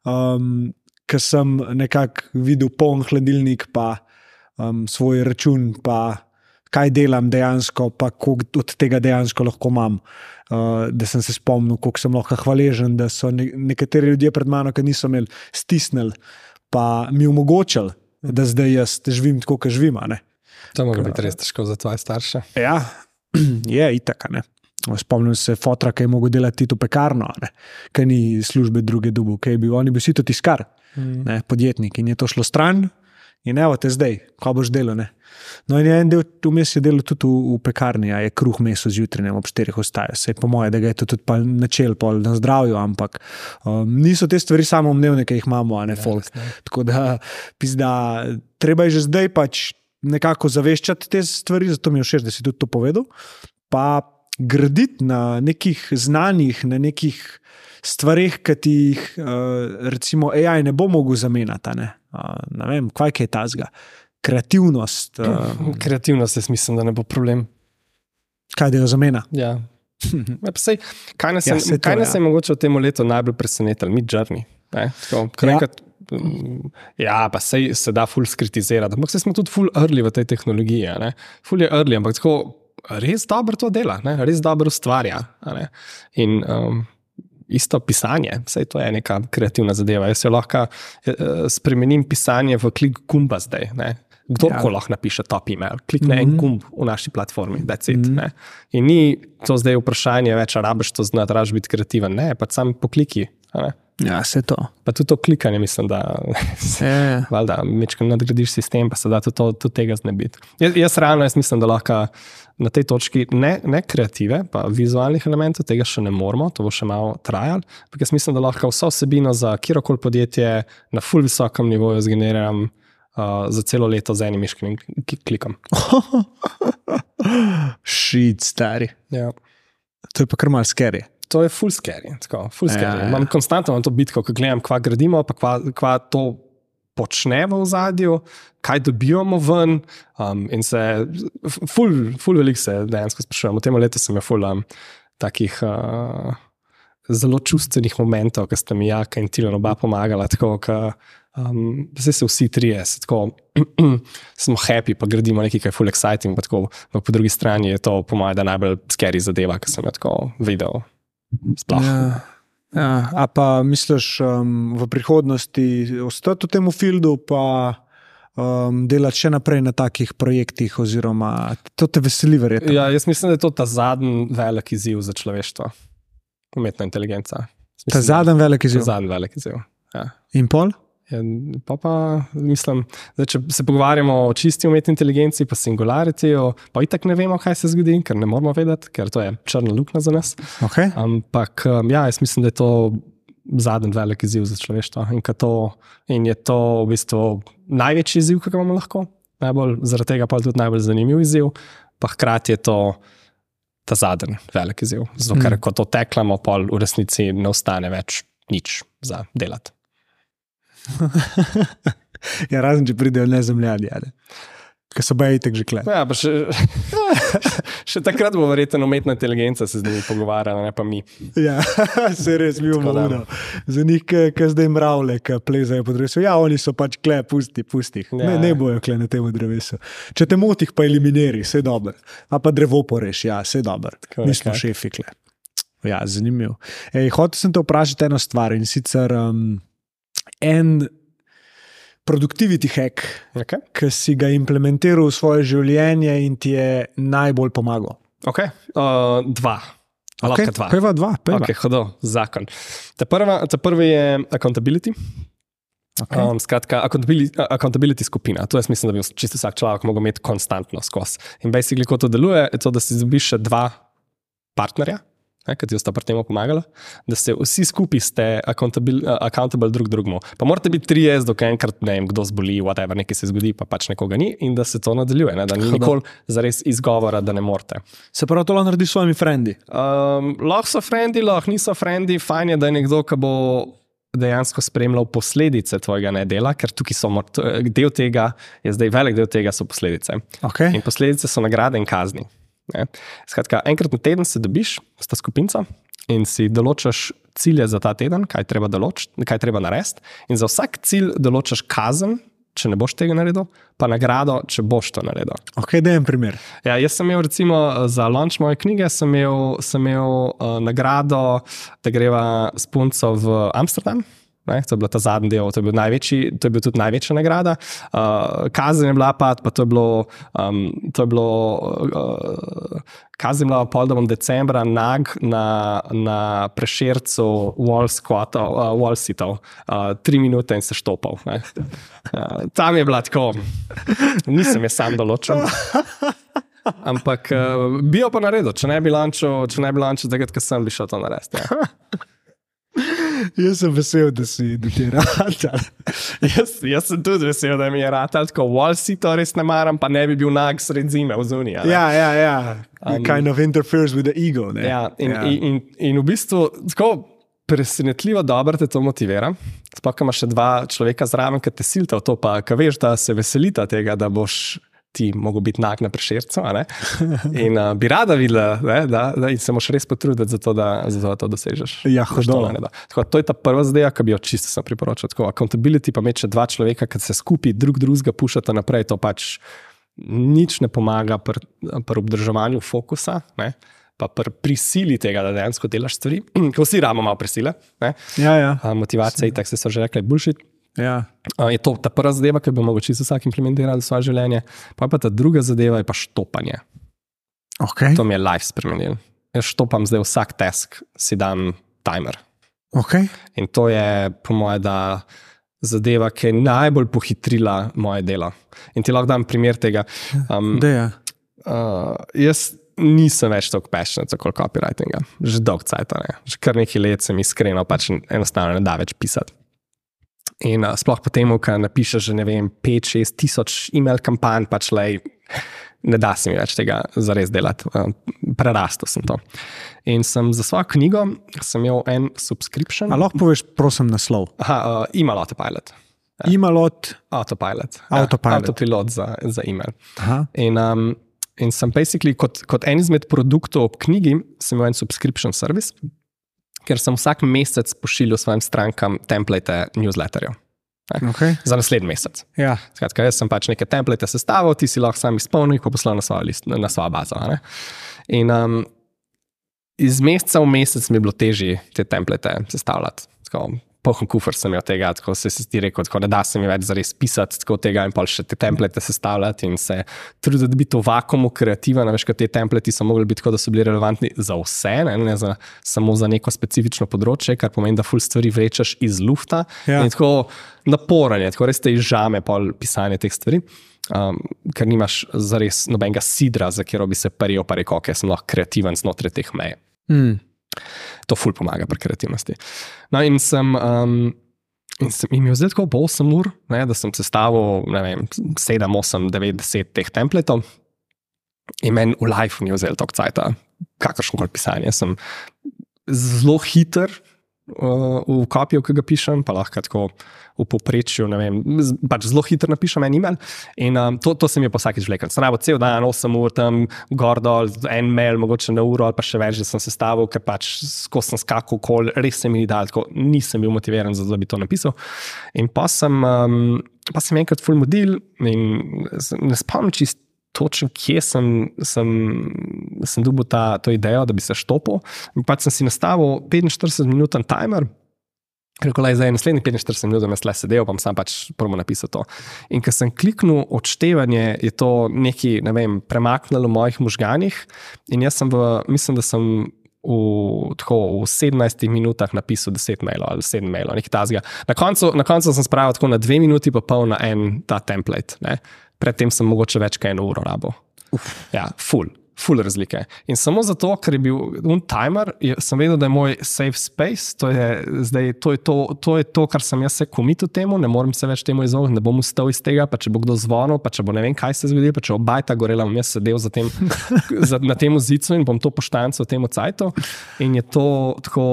um, ker sem nekako videl poln hladilnik, pa um, svoj račun, pa kaj delam dejansko, pa koliko od tega dejansko lahko imam. Uh, da sem se spomnil, kako sem lahko hvaležen, da so ne, nekateri ljudje pred mano, ki niso imeli, stisnili, pa mi omogočili, da zdaj jaz živim tako, kot živim. To mora biti res težko za tvoje starše. Ja, je itak. a Ne? Spomnim se fotra, ki je mogel delati v pekarno, ki ni službe druge dubu, ki je bil, on je bil sito tiskar, Mm. ne, podjetnik in je to šlo stran. In evo te zdaj, ko boš delal. Ne? No, in je en del vmes je delal tudi v, v pekarni, a je kruh meso zjutraj, ne ob štirih ostaja. Se po moje, da ga je to tudi načel pol na zdravju, ampak um, niso te stvari samo umnevne, ki jih imamo, a ne folk. Tako da, pizda, treba je že zdaj pač nekako zaveščati te stvari, zato mi je všeč, da si tudi to povedal. Pa graditi na nekih znanjih, na nekih stvarih, ki ti jih, uh, recimo, AI ne bo mogel zamenjati. Ne? Vem, kaj je ta zga. Kreativnost, uh, Kreativnost, jaz mislim, da ne bo problem. kaj da jo zamenja. Ja. Ja, sej, kaj nas je, Ja, ja, saj to, kaj nas ja. je mogoče v tem letu najbolj presenetilo? Mi, kar Ja. ja, pa sej se da ful skritizirati. Ampak smo tudi ful early v tej tehnologiji. ne. Ful je early, ampak tako res dobro to dela, ne? res dobro ustvarja. In um, isto pisanje, vse to je neka kreativna zadeva. Jaz lahko eh, spremenim pisanje v klik gumba zdaj. Ne? Kdorkoli ja. lahko napiše top email, klikne mm -hmm. en gumb v naši platformi, da je mm -hmm. In ni to zdaj vprašanje več, rabiš to znati, rabiš biti kreativen. Ne, pač sam pokliki. ne. Ja, se to. Pa tudi to klikanje, mislim, da Je. valjda, večkrat nadgradiš sistem, pa se da tudi, to, tudi tega znebiti. Jaz, jaz realno jaz mislim, da lahko na tej točki ne, ne kreative, pa vizualnih elementov, tega še ne moramo, to bo še malo trajalo. Ampak jaz mislim, da lahko vso vsebino za kjerkoli podjetje na full visokem nivoju zgeneriram uh, za celo leto z enim miškim klikom. Šit, stari. Ja. To je pa kar malce scary. To je full scary. Tako, full Ja, scary. ja. Imam konstantno na to bitko, ko gledam, kva gradimo, pa kva, kva to počnemo v zadju, kaj dobivamo ven. Um, in se, ful, ful veliko se dejansko sprašujem. V tem letu sem imel ful um, takih. Uh, Zelo čustvenih momentov, ki sta mi Jaka in Tilan oba pomagala, tako da um, se vsi trije, se tako smo happy, pa gradimo nekaj, kar je full exciting. Pa tako, pa po drugi strani je to, po mojem, najbolj scary zadeva, ki sem jo tako videl. Sploh. Ja. Ja, a pa misliš um, v prihodnosti ostati v tem fildu, pa um, delati še naprej na takih projektih, oziroma to te veseli, verjetno. Ja, jaz mislim, da je to ta zadnji velik izziv za človeštvo, umetna inteligenca. Jaz Ta mislim, zadnji velik da izziv. zadnji velik izziv. Ja. In pol? Ja, pa pa mislim, da če se pogovarjamo o čisti umetni inteligenci, pa singularitiju, pa itak ne vemo, kaj se zgodi, ker ne moramo vedeti, ker to je črna luknja za nas. Okay. Ampak um, ja, jaz mislim, da je to zadnji velik izziv za človeštvo in, to, in je to v bistvu največji izziv, ki ga imamo lahko. Najbolj, zaradi tega pa je tudi najbolj zanimiv izziv, pa hkrati je to ta zadnji velik izziv. Zato, ker Mm. ko to teklamo, pa v resnici ne ostane več nič za delati. ja, razen če pridejo nezemljani, ali. ki so tako že kle. Ja, še, še takrat bo verjetno umetna inteligenca se z njimi pogovarjala, ne pa mi. Ja, se res mi bomo uno. Za njih, ki zdaj mravlje, ki plezajo po drevesu. Ja, oni so pač kle, pusti, pusti. Ja. Ne, ne bojo kle na tem drevesu. Če te moti, pa eliminiri, vse dobro. A pa drevo poreš, ja, vse dobro. Mi smo šefi kle. Ja, zanimivo. Hotel sem te vprašati eno stvar in sicer um, en produktivity hack, Okay. ki si ga implementiral v svoje življenje in ti je najbolj pomagal. Okay. Uh, dva. Okay. Dva. Peva dva, peva. Okay, hodo, zakon. Ta, prva, ta prvi je accountability. Okay. Um, skratka, accountability, accountability skupina. To jaz mislim, da bi čisto vsak človek lahko imel konstantno skozi. In basically, kako to deluje, je to, da si dobiš še dva partnerja, ne, ki ti sta pri tem pomagala, da ste vsi skupaj ste accountable, uh, accountable drug drugemu. Pa morate biti trije, dok enkrat ne vem, kdo zboli, whatever, nekaj se zgodi, pa pač nekoga ni in da se to nadaljuje, ne, da ni nikoli zares izgovora, da ne morete. Se pravi, to lahko narediš s svojimi frendi. Um, lahko so frendi, lahko niso frendi, fajn je, da je nekdo, ki bo dejansko spremljal posledice tvojega nedela, ker tukaj so to- del tega, je zdaj velik del tega so posledice. Okay. In posledice so nagrade in kazni. Ne. Skratka, enkrat na teden se dobiš s ta skupinca in si določaš cilje za ta teden, kaj treba, določ, kaj treba narediti, in za vsak cilj določaš kazen, če ne boš tega naredil, pa nagrado, če boš to naredil. Ok, da je en primer. Ja, jaz sem imel recimo za launch moje knjige, sem imel, sem imel uh, nagrado, da greva s punco v Amsterdam. Ne, to je bil ta zadnji del, to je bil, največji, to je bil tudi največja nagrada. Uh, kazen je bila pa, pa to je bilo, um, to je bilo uh, kazen je bila pol, da bom decembra nag na, na prešircu wall squatov, uh, wall sitov, uh, tri minute in se štopal. ne. Uh, tam je bila tako, nisem je sam določil. Ampak uh, bi jo pa naredil, če ne bi lančil, če ne bi lančil, takrat, ko sem bi šel to narediti. Ja. Jaz sem vesel, da si da ti je rad. jaz, jaz sem tudi vesel, da mi je rad, tako wall si to res ne maram, pa ne bi bil nag sred zime v zuniji. ja, ja, ja. Um, kind of interferes with the ego. Ne? Ja, in, ja. In, in, in v bistvu tako presenetljivo dobro te to motivira. Sploh, imaš še dva človeka zraven, ki te silta v to, pa ki veš, da se veselita tega, da boš. Ti mogo biti nag na ne? In uh, bi rada videla, ne, da, da in se moraš res potruditi za to, da, za to, da to dosežeš. Ja, naredil. Tako, to je ta prva zadeva, ki bi jo čisto sem priporočil. Tako, accountability pa še dva človeka, ki se skupaj drug drugega pušata naprej, to pač nič ne pomaga pri pr obdrževanju fokusa. Ne? Pa pri prisili tega, da dejansko delaš stvari, ko vsi ramo malo prisile. Ne? Ja, ja. A, Motivacija, tako se so že rekli, bullshit. Ja. A, Je to ta prva zadeva, ki bi jo mogoče vsak implementirati v svoje življenje. Pa, pa ta druga zadeva je pa štopanje. Okay. To mi je life spremenil. Jaz štopam zdaj vsak task, si dam timer. Okay. In to je, po mojem, da zadeva, ki je najbolj pohitrila moje delo. In ti lahko dam primer tega. Um, Da, ja. uh, jaz nisem več tako passionate za copywritinga, že dolgo cajt, že kar nekaj let sem iskreno, pač enostavno ne da več pisati. In uh, sploh po tem, ko napišeš, že ne vem, 5-6 tisoč e-mail kampanj, pač le ne da se mi več tega zares delati, uh, prerastel sem to. In sem za svojo knjigo sem imel en subscription. A lahko poveš, prosim, naslov? Aha, uh, email autopilot. Imalot, Autopilot. Autopilot. Ja, autopilot za, za email. aha, In, um, in sem basically kot, kot en izmed produktov ob knjigi, sem imel en subscription service, ker sem vsak mesec pošiljal svojim strankam template newsletterjev. okay. Za naslednji mesec. ja. Skratka, jaz sem pač neke template sestavil, ti si lahko sam izpolnil, pa poslal na svojo, list, na svojo bazo. a ne. In um, iz meseca v mesec mi je bilo težje te template sestavljati. Tako, Pohon kufr sem imel tega, tako se si ti rekel, tako da da se mi več zares pisati tako tega in pa še te template sestavljati in se truditi biti v vakumu kreativen. a Veš, ker te templati so mogli biti tako, da so bili relevantni za vse, ne, ne za, samo za neko specifično področje, kar pomeni, da ful stvari vrečeš iz lufta. Ja. In tako naporen je, tako res te izžame pol pisanje teh stvari. Um, ker nimaš zares nobenega sidra, za katero bi se prijel, pa rekel, da sem lahko kreativen znotraj teh mej. Mm. To ful pomaga pri kreativnosti. No, in sem, um, in sem imel tako po 8 ur, ne, da sem sestavil ne vem, 7, 8, 9, 10 teh templetov. In meni v life ni vzel toliko časa, kakršno koli pisanje. Sem zelo hiter uh, v kopiju, ki ga pišem, pa lahko tako v povprečju, ne vem, pač zelo hitro napišem en e-mail. In um, to, to se mi je pa vsakeč vlekel. Sem rabo cel dan, 8 ur tam, gor dol, en mail, mogoče na uro ali pa še več, da sem sestavil, ker pač skozi sem skakal kol, res se mi ni dal, tako nisem bil motiviran, za to, da bi to napisal. In pa sem, um, pa sem enkrat full model in ne spomnim čist. Točno, kje sem, sem, sem dobil ta, to idejo, da bi se štopil. Pač sem si nastavil 45-minuten timer, Rekel je, zdaj je naslednjih 45 minut, da sem le sedel, pa sem pač prvo napisal to. In ko sem kliknil odštevanje, je to nekaj, ne vem, premaknilo v mojih možganjih. In jaz sem v, mislim, da sem v, tako, v 17 minutah napisal 10 mailov ali 7 mailov, nekaj tasga. Na koncu, na koncu sem spravil tako na 2 minuti, pa pol na en ta template. Ne. Predtem sem mogoče več kot eno uro rabo. Ja, full. Ful razlike. In samo zato, ker je bil un timer, sem vedel, da je moj safe space, to je, zdaj, to, je to, to je to, kar sem jaz se komitil temu, ne morem se več temu izogniti, ne bom ustal iz tega, pa če bo kdo zvonil, pa če bo ne vem, kaj se zgodi, pa če bo bajta gorela, bom jaz sedel za tem, za, na tem zicu in bom to poštanco temu cajtu. In je to tako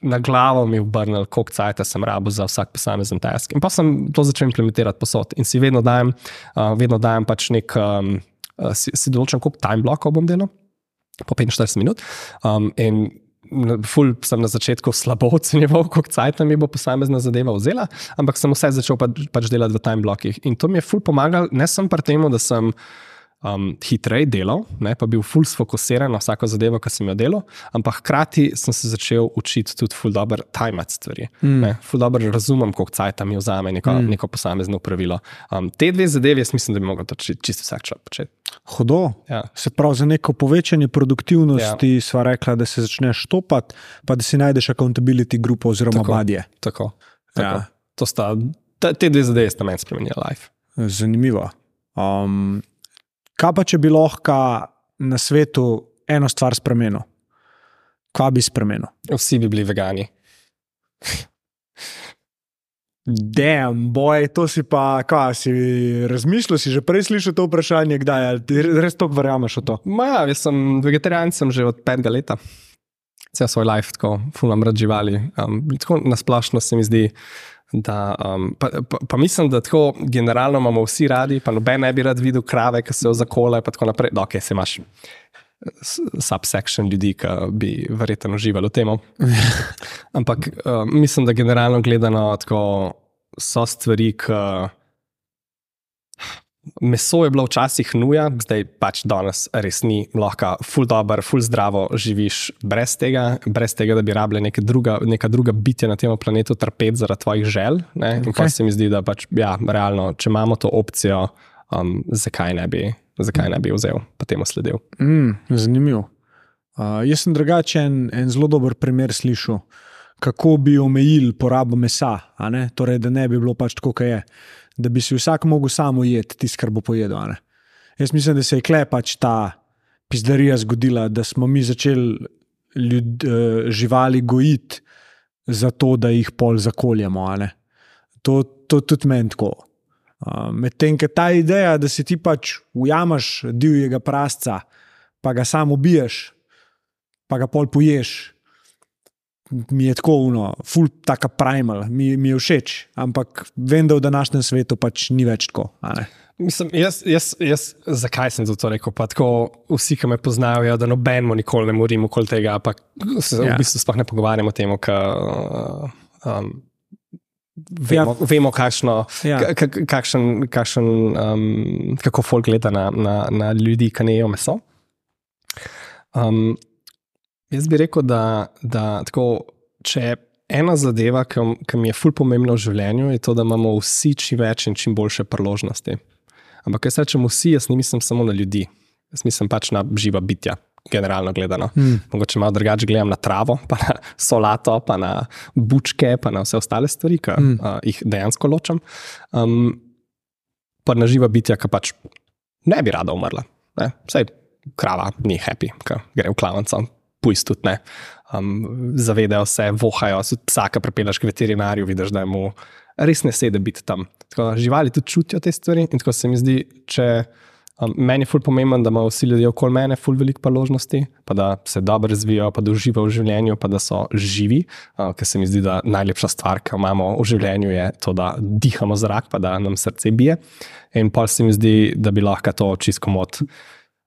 na glavo mi obrnil, koliko cajta sem rabo za vsak posamezen task. In pa sem to začel implementirati posod in si vedno dajem, uh, vedno dajem pač nek. Um, uh, si, si določen, koliko time blokov bom delal, po 45 minut. Um, in ful sem na začetku slabo ocenjeval, koliko časa mi bo posamezna zadeva vzela, ampak sem vse začel pa, pač delati v time blokih. In to mi je ful pomagalo, ne samo pri tem, da sem. Um, hitreje delal, ne, pa bil ful sfokusiran na vsako zadevo, ki sem jo delal, ampak hkrati sem se začel učiti tudi ful dobro tajmati stvari. Mm. Ful dobro razumem, koliko časa mi vzame neko, mm. neko posamezno pravilo. Um, te dve zadevi, jaz mislim, da bi lahko to či- čisto vsak človek početi. Hudo. Ja. Se pravi, za neko povečanje produktivnosti ja. sva rekla, da se začneš štopati, pa da si najdeš accountability grupo oziroma Tako. badje. Tako. tako. Ja. To sta, te, te dve zadeve sta meni spremenili life. Zanimivo. Um, kaj pa, če bi lahko na svetu eno stvar spremenil? Kaj bi spremenil? Vsi bi bili vegani. Dejem, boj, to si pa, kaj si razmišljal, si že prej slišal to vprašanje, kdaj ali ti res to verjameš v to? Ma, ja, jaz sem vegetarijan sem že od petega leta. Cel svoj life, tako fulam rad živali. Um, tako nasplošno se mi zdi, da. Um, pa, pa, pa mislim, da tako generalno imamo vsi radi, pa noben ne bi rad videl krave, ki se jo zakole, pa tako naprej. Da, okay, se imaš s- subsection ljudi, ki bi verjetno uživali v tem. Ampak um, mislim, da generalno gledano tako so stvari, ki. Meso je bilo včasih nuja, zdaj pač danes res ni lahko, ful dobro, ful zdravo živiš brez tega, brez tega, da bi rabile neke druga, neka druga bitja na tem planetu trpeti zaradi tvojih želj. ne. In Okay. se mi zdi, da pač, ja, realno, če imamo to opcijo, um, zakaj, ne bi, zakaj ne bi vzel, pa temu sledil. Mm, zanimivo. Uh, jaz sem drugačen, en zelo dober primer slišal, kako bi omejili porabo mesa, torej, da ne bi bilo pač tako, kot je. Da bi si vsak mogel samo jeti tisto, kar bo pojedel. Jaz mislim, da se je kle pač ta pizdarija zgodila, da smo mi začeli ljud, uh, živali gojiti, zato da jih pol zakoljemo. To, to tudi meni tako. Uh, Medtem, ker ta ideja, da si ti pač ujameš divjega prasca, pa ga samo ubiješ, pa ga pol poješ, mi je tako uno, ful taka primal, mi, mi je všeč, ampak vem, da v današnjem svetu pač ni več tako. Mislim, jaz, jaz, jaz, zakaj sem to rekel? Pa tako, vsi, ki me poznajo, vejo, da nobenemu nikoli ne morim okoli tega, pa se Ja. v bistvu sploh ne pogovarjamo o tem, ker um, vemo, Ja. vemo kakšno, Ja. ka- ka- kakšen, kakšen, um, kako folk gleda na, na, na ljudi, ki ne jejo meso. Um, jaz bi rekel, da, da tako, če ena zadeva, ki, mi je fulj pomembna v življenju, je to, da imamo vsi čim več in čim boljše priložnosti. Ampak, jaz rečem vsi, jaz ne mislim samo na ljudi, jaz mislim pač na živa bitja, generalno gledano. Mm. Mogoče malo drugače gledam na travo, pa na solato, pa na bučke, pa na vse ostale stvari, ki mm. uh, jih dejansko ločem. Um, pa na živa bitja, ki pač ne bi rada umrla. Ne? Vsaj krava ni happy, ki gre v klavnico, pujs tudi ne. Um, zavedajo se, vohajo, ki pripeljaš k veterinarju, vidiš, da je mu res ne sedi biti tam. Tako, živali tudi čutijo te stvari in tako se mi zdi, če. Um, meni je ful pomemben, da imajo vsi ljudje okoli mene ful veliko priložnosti, pa da se dobro razvijajo, pa da uživajo v življenju, pa da so živi. Uh, ker se mi zdi, da najlepša stvar, ki jo imamo v življenju, je to, da dihamo zrak, pa da nam srce bije. In pa se mi zdi, da bi lahko to čisto komod.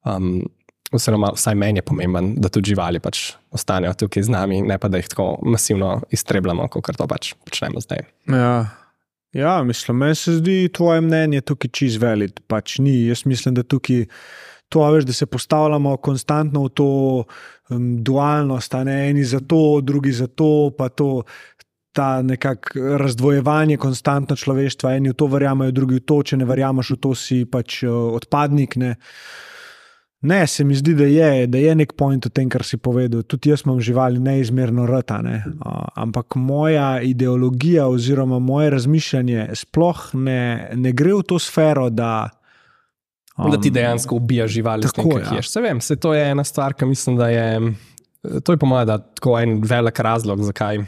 Um, Oziroma, vsaj meni je pomemben, da tudi živali pač ostanejo tukaj z nami, ne pa da jih tako masivno iztrebljamo, kot to pač počnemo zdaj. Ja. Ja, mislim, meni se zdi tvoje mnenje tukaj čez velik. Pač ni. Jaz mislim, da tukaj to, veš, da se postavljamo konstantno v to um, dualnost, ne eni za to, drugi za to, pa to. Ta nekakšno razdvojevanje, konstantno človeštva, eni v to verjamejo, drugi v to, če ne verjameš v to, si pač uh, odpadnik. Ne. Ne, se mi zdi, da je, da je nek point v tem, kar si povedal. Tudi jaz imam živali neizmerno rata, ne? uh, ampak moja ideologija oziroma moje razmišljanje sploh ne, ne gre v to sfero, da. Um, da ti dejansko ubijaš živali, tako, kaj ja. ješ. Se vem, se to je ena stvar, ki mislim, da je. To je po mojem, da tako en velik razlog, zakaj.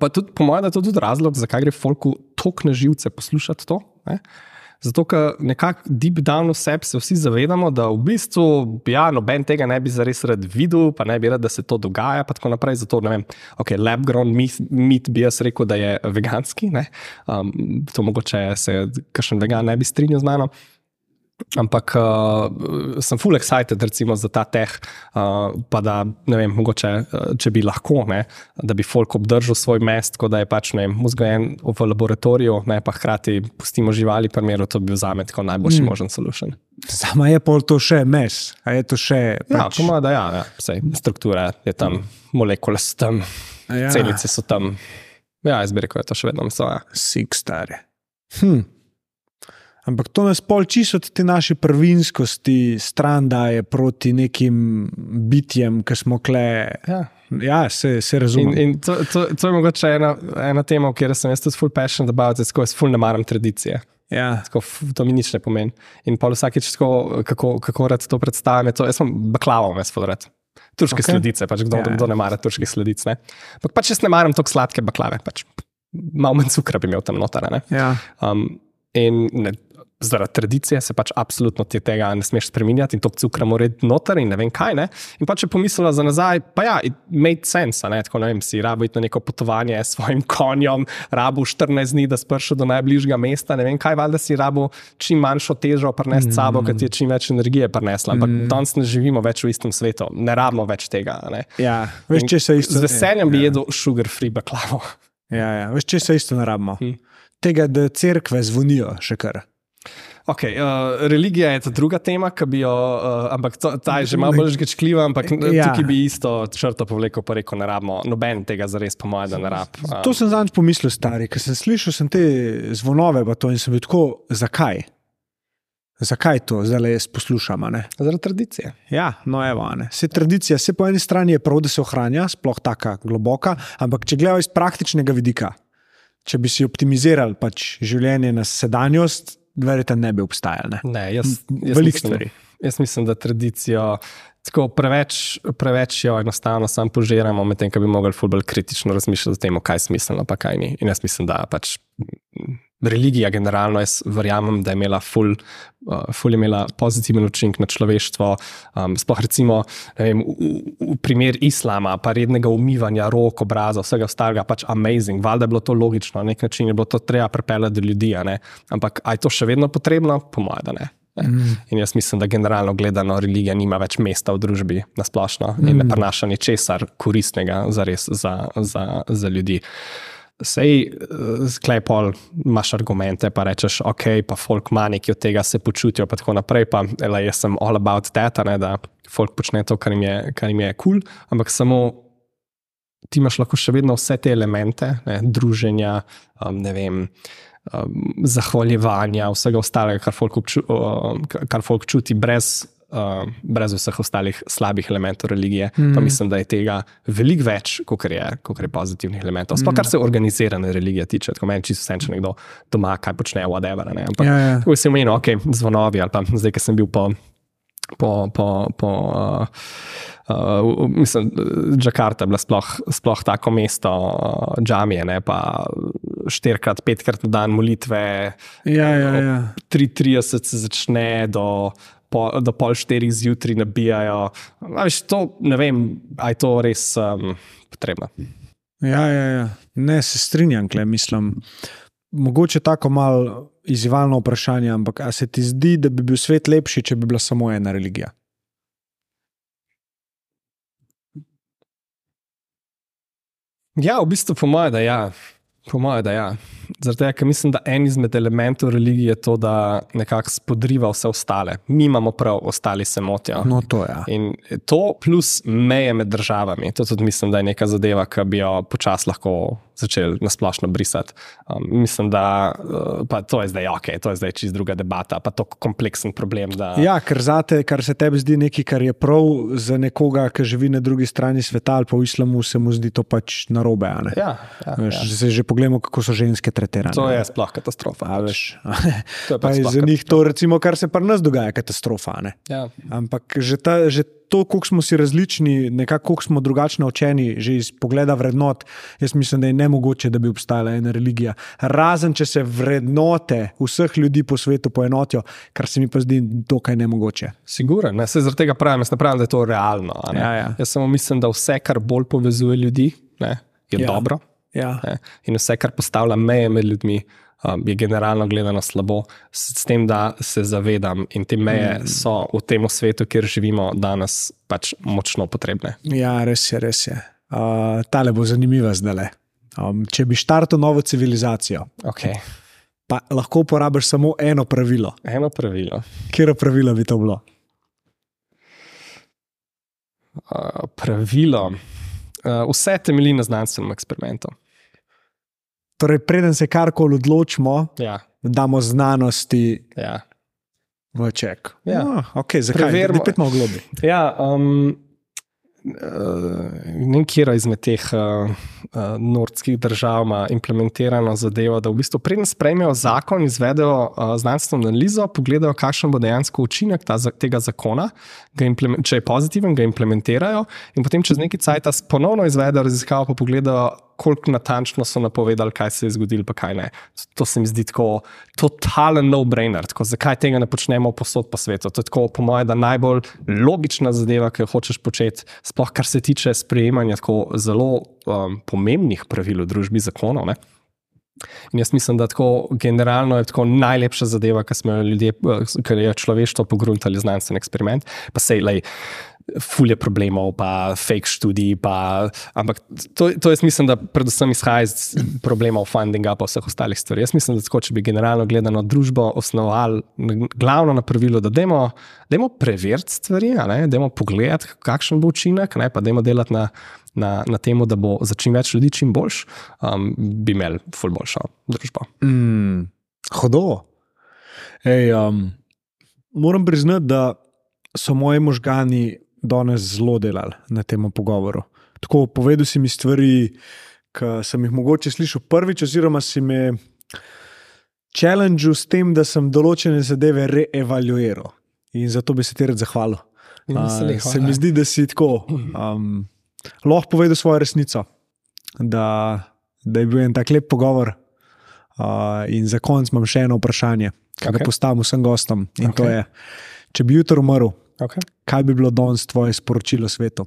Pa tudi, po mojem, da je to tudi razlog, zakaj gre folku tok na živce poslušati to. Ne? Zato, ker nekako deep down v sebi se vsi zavedamo, da v bistvu ja, noben tega ne bi zares rad videl, pa ne bi rad, da se to dogaja. Pa tako naprej. Zato, ne vem, okay, lab-grown meat, meat bi jaz rekel, da je veganski. ne. Um, to mogoče se kakšen vegan ne bi strinjal z mano. Ampak uh, sem full excited recimo, za ta teh, uh, pa da ne vem, mogoče, uh, če bi lahko, ne, da bi folk obdržal svoj mest, tako da je pač ne vem, vzgojen v laboratoriju, ne pa hkrati pustimo živali, primeru, to bi bil za me tako najboljši mm. možen solution. Sama je pol to še mes, a je to še. Ja, Pač, po mojem, da ja, ja sej, struktura je tam, molekule so tam, Ja. celice so tam. Ja, jaz bi rekel, da je to še vedno meso. Ja. Sik stare. Hm. Ampak to nas pol čisto od te naše prvinskosti stran daje proti nekim bitjem, ki smo kle. Ja. Ja, se, se In, razume. in to, to, to je mogoče ena, ena tema, v kateri sem jaz tudi full passionate about, it, tako jaz full ne maram tradicije. Ja. Tako, to mi nič ne pomeni. In pa vsakeč, tako, kako, kako rad to predstavljam, je to, jaz sem baklavo, jaz full rad. Turške Ok. okay. sledice, pač kdo, Ja, kdo ne mara turških sledic. Ampak pač jaz ne maram tako sladke baklave, pač malo manj cukra bi imel tam noter. Ja. Um, in ne, zaradi tradicije se pač absolutno ti tega ne smeš spremenjati in to cukra mora iti noter in ne vem kaj. Ne? In pa če pomislila za nazaj, pa ja, it made sense. Ne? Tako ne vem, si rabo iti na neko potovanje s svojim konjem, rabo 14 dni, da sprši do najbližjega mesta, ne vem kaj, valjda si rabo čim manjšo težo prenesti s sabo, ker ti je čim več energije prenesla. Ampak mm. danes ne živimo več v istem svetu, ne rabimo več tega. Ne? ja. Veš, če se isto. Z veseljem bi ja. jedel sugar free baklavo. Ja, ja. Veš, če se isto ne rabimo. Hm. Tega, da cerkve zvonijo še kar. Okay, uh, religija je ta druga tema, ki bi jo, uh, ampak to, ta je že malo bolj žgečljiva, ampak Ja. ja. tukaj bi isto črto povlekel, pa rekel, ne rabimo, noben tega zares, po mojem, da ne rab. Um, To sem zadnjič pomislil, stari, ker sem slišal sem te zvonove, pa to in sem bil tako, zakaj? Zakaj to zdaj jaz poslušam? a ne? Zaradi tradicije. Ja, no, evo, a ne. Se tradicija, se po eni strani je prav, da se ohranja, sploh tako globoka, ampak če gledajo iz praktičnega vidika, če bi si optimizirali pač življenje na sedanjost, verjete, ne bi obstajali. Ne? Ne, jaz, jaz, Veliko mislim, stvari. jaz mislim, da tradicijo tako preveč, preveč jo enostavno sam požiramo, medtem ko bi mogli ful bolj kritično razmišljati o tem, kaj je smiselno, pa kaj ni. In jaz mislim, da pač religija, generalno, jaz verjamem, da je imela ful, uh, ful je imela pozitiven učinek na človeštvo. Um, sploh recimo vem, v, v primer islama, pa rednega umivanja rok, obraza, vsega ostalega, pač amazing. Valjda je bilo to logično, na nek način je bilo to treba pripeljati do ljudi. Ampak aj to še vedno potrebno? Po mojem, da ne. Mm. In jaz mislim, da generalno gledano religija nima več mesta v družbi na splošno mm. in ne prenaša ničesar koristnega za, res, za, za, za ljudi. Sej, sklepol, imaš argumente, pa rečeš, ok, pa folk ima nekaj od tega, se počutijo, pa tako naprej. Pa, ele, jaz sem all about that, ne, da folk počne to, kar jim je kul, cool, ampak samo ti imaš lahko še vedno vse te elemente, ne, druženja, um, ne vem um, zahvaljevanja, vsega ostalega, kar folk, obču, uh, kar folk čuti, brez, uh, brez vseh ostalih slabih elementov religije. Mm. Pa mislim, da je tega veliko več, kot je, je pozitivnih elementov. Sploh kar se organizirane religije tiče, tako meni čisto vse, če nekdo doma kaj počne, whatever. Ampak, ja, ja. Ko sem omenil, ok, zvonovi ali pa zdaj, ki sem bil po. po, po, po uh, Uh, mislim, Džakarta je bila sploh, sploh tako mesto, uh, džamije, ne, pa štirikrat, petkrat na dan molitve. Ja, ja, ja. 3:30 se začne, do, po, do pol štirih zjutraj nabijajo. Viš, to, ne vem, ali je to res um, potrebno. Ja, ja, ja. Ne, se strinjam, kle, mislim. Mogoče tako malo izzivalno vprašanje, ampak ali se ti zdi, da bi bil svet lepši, če bi bila samo ena religija? Ja, v bistvu, po mojem, da ja. Po mojem, da ja. Zato, ker mislim, da en izmed elementov religije je to, da nekako spodriva vse ostale. Mi imamo prav, ostali se motijo. No, to je. Ja. In to plus meje med državami. To tudi mislim, da je neka zadeva, ki bi jo počasi lahko začeli nasplošno brisati. Um, mislim, da uh, to je zdaj ok, to je zdaj čist druga debata, pa to kompleksen problem. Da... Ja, ker zate, kar se tebi zdi nekaj, kar je prav za nekoga, ki živi na drugi strani sveta ali pa v islamu, se mu zdi to pač narobe. Ja, ja, veš, ja. Se že pogledamo, kako so ženske tretirane. To je sploh katastrofa. A, pač. je pač za njih to, recimo, kar se pri nas dogaja, katastrofa. Ja. Ampak že ta. Že to, koliko smo si različni, nekako koliko smo drugačno učeni, že iz pogleda vrednot, jaz mislim, da je nemogoče, da bi obstajala ena religija. Razen, če se vrednote vseh ljudi po svetu poenotijo, kar se mi pa zdi dokaj nemogoče. Sigurno, ne? se zaradi tega pravim, ne pravim, da je to realno. Ja, ja. Jaz samo mislim, da vse, kar bolj povezuje ljudi, ne, je ja. dobro. Ja. In vse, kar postavlja meje med ljudmi, um, je generalno gledano slabo, s, tem, da se zavedam in te meje mm. so v tem svetu, kjer živimo danes, pač močno potrebne. Ja, res je, res je. Uh, tale bo zanimiva zdaj. Um, če bi štartil novo civilizacijo, okay. pa lahko uporabiš samo eno pravilo. Eno pravilo. Kje pravilo bi to bilo? Uh, pravilo. Uh, vse temelji na znanstvenem eksperimentu. Torej, preden se karkoli odločimo, ja. damo znanosti ja. v ček. Ja. Oh, okay, zakaj ne bi pet malo globi? Ja, um, ne vem, kje izmed teh uh, uh, nordskih držav ima implementirano zadevo, da v bistvu preden sprejmejo zakon, izvedejo uh, znanstveno analizo, pogledajo, kakšen bo dejansko učinek ta, tega zakona, če je pozitiven, ga implementirajo in potem čez nekaj časa ponovno izvedejo raziskavo, pa pogledajo, koliko natančno so napovedali, kaj se je zgodilo, pa kaj ne. To se mi zdi tako totalen no-brainer. Zakaj tega ne počnemo posod po svetu? To je tako, po mojem, da najbolj logična zadeva, ki jo hočeš početi, sploh kar se tiče sprejemanja tako zelo um, pomembnih pravil v družbi zakonov. Ne? In jaz mislim, da tako generalno je tako najlepša zadeva, ki smo jo ljudje, ki je človeštvo pogruntali znanstveni eksperiment. Pa sej, lej, fulje problemov, pa fake študij. Pa, ampak to, to jaz mislim, da predvsem izhaja iz problemov fundinga in vseh ostalih stvari. Jaz mislim, da tako, če bi generalno gledano družbo osnovali glavno na pravilo, da dajmo preveriti stvari, dajmo pogledati, kakšen bo učinek, ne, pa dajmo delati na. Na, na tem, da bo za čim več ljudi čim boljš, um, bi imeli ful boljšo družbo. Mm, hodo. Ej, um, moram priznati, da so moji možgani danes zelo delali na tem pogovoru. Tako povedal si mi stvari, ki sem jih mogoče slišal prvič, oziroma si me challenge s tem, da sem določene zadeve reevaluiral. In zato bi se ti rad zahvalil. Uh, se mi zdi, da si tako um, lahko povedal svojo resnico, da, da je bil en tak lep pogovor. Uh, in za konec imam še eno vprašanje, ki okay. ga postavim vsem gostom. In okay. to je, če bi jutro umrl, Okay. kaj bi bilo danes tvoje sporočilo svetu?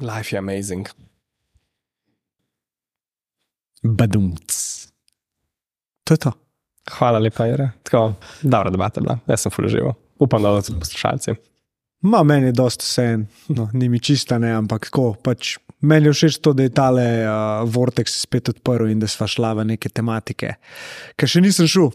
Life je amazing. Badumc. To je to. Hvala lepa, Jure. Tako, dobra debata je bila, jaz sem full živo. Upam, da tudi poslušalci. Ma, meni je dosta vse, no, ni mi čista, ne, ampak tako. Pač, meni je všeč to, da je tale uh, vortex spet odprl in da sva šla v neke tematike, ki še nisem šel.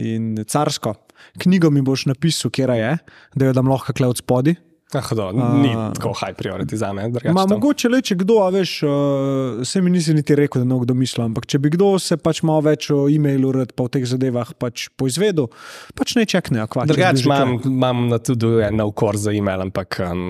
In carsko, knjigo mi boš napisal, kje je, da jo dam lahko kle od spodaj. Ah, do, ni tako high priority za me. Ma, mogoče le, če kdo, a veš, uh, se mi nisi niti rekel, da bo kdo mislil, ampak če bi kdo se pač malo več o e-mailu, rad pa v teh zadevah pač poizvedel, pač ne čekne, že imam, imam na tudi en nov kurs za e-mail, ampak um,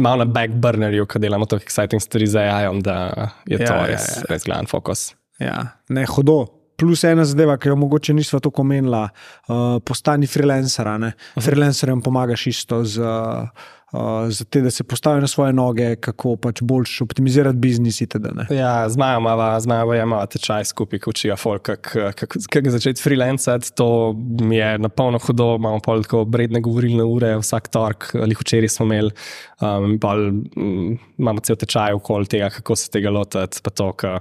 malo na backburnerju, ko delamo tako exciting stvari za AI, da je to Ja, ja, res, ja. res glavni fokus. Ja, ne hodo. Plus ena zadeva, ki jo mogoče nismo tako omenila, uh, postani freelancer. a ne. Freelancerjem pomagaš isto z, uh, z te, da se postavijo na svoje noge, kako pač boljš optimizirati biznis. Itd., ne. Ja, z Majo imamo ja, tečaj skupaj, učijo folk, kako kak, kak začeti freelancati. To mi je na polno hudo, imamo pol tako vredne govorilne ure, vsak torek, ali včeraj smo imeli. Um, pol, mm, imamo cel tečaj okoli tega, kako se tega lotiti. pa to, ke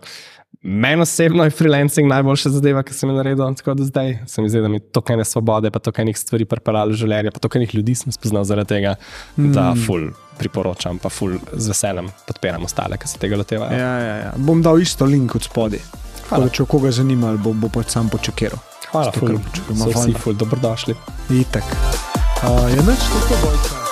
Meni osebno je freelancing najboljša zadeva, ki sem jo naredil tako do zdaj. Se mi zdi, da mi to kaj ne svobode, pa to kaj nekaj stvari pripeljalo v življenje, pa to kaj nekaj ljudi sem spoznal zaradi tega, mm. da ful priporočam, pa ful z veseljem podpiram ostale, ki se tega lotevajo. Ja, ja, ja. Bom dal isto link od spodaj. Hvala. Če koga zanima, bo, bo pač sam počekiral. Hvala, Zato, ful, so vsi ful dobrodošli. Itek. Uh, je noč tako bojka.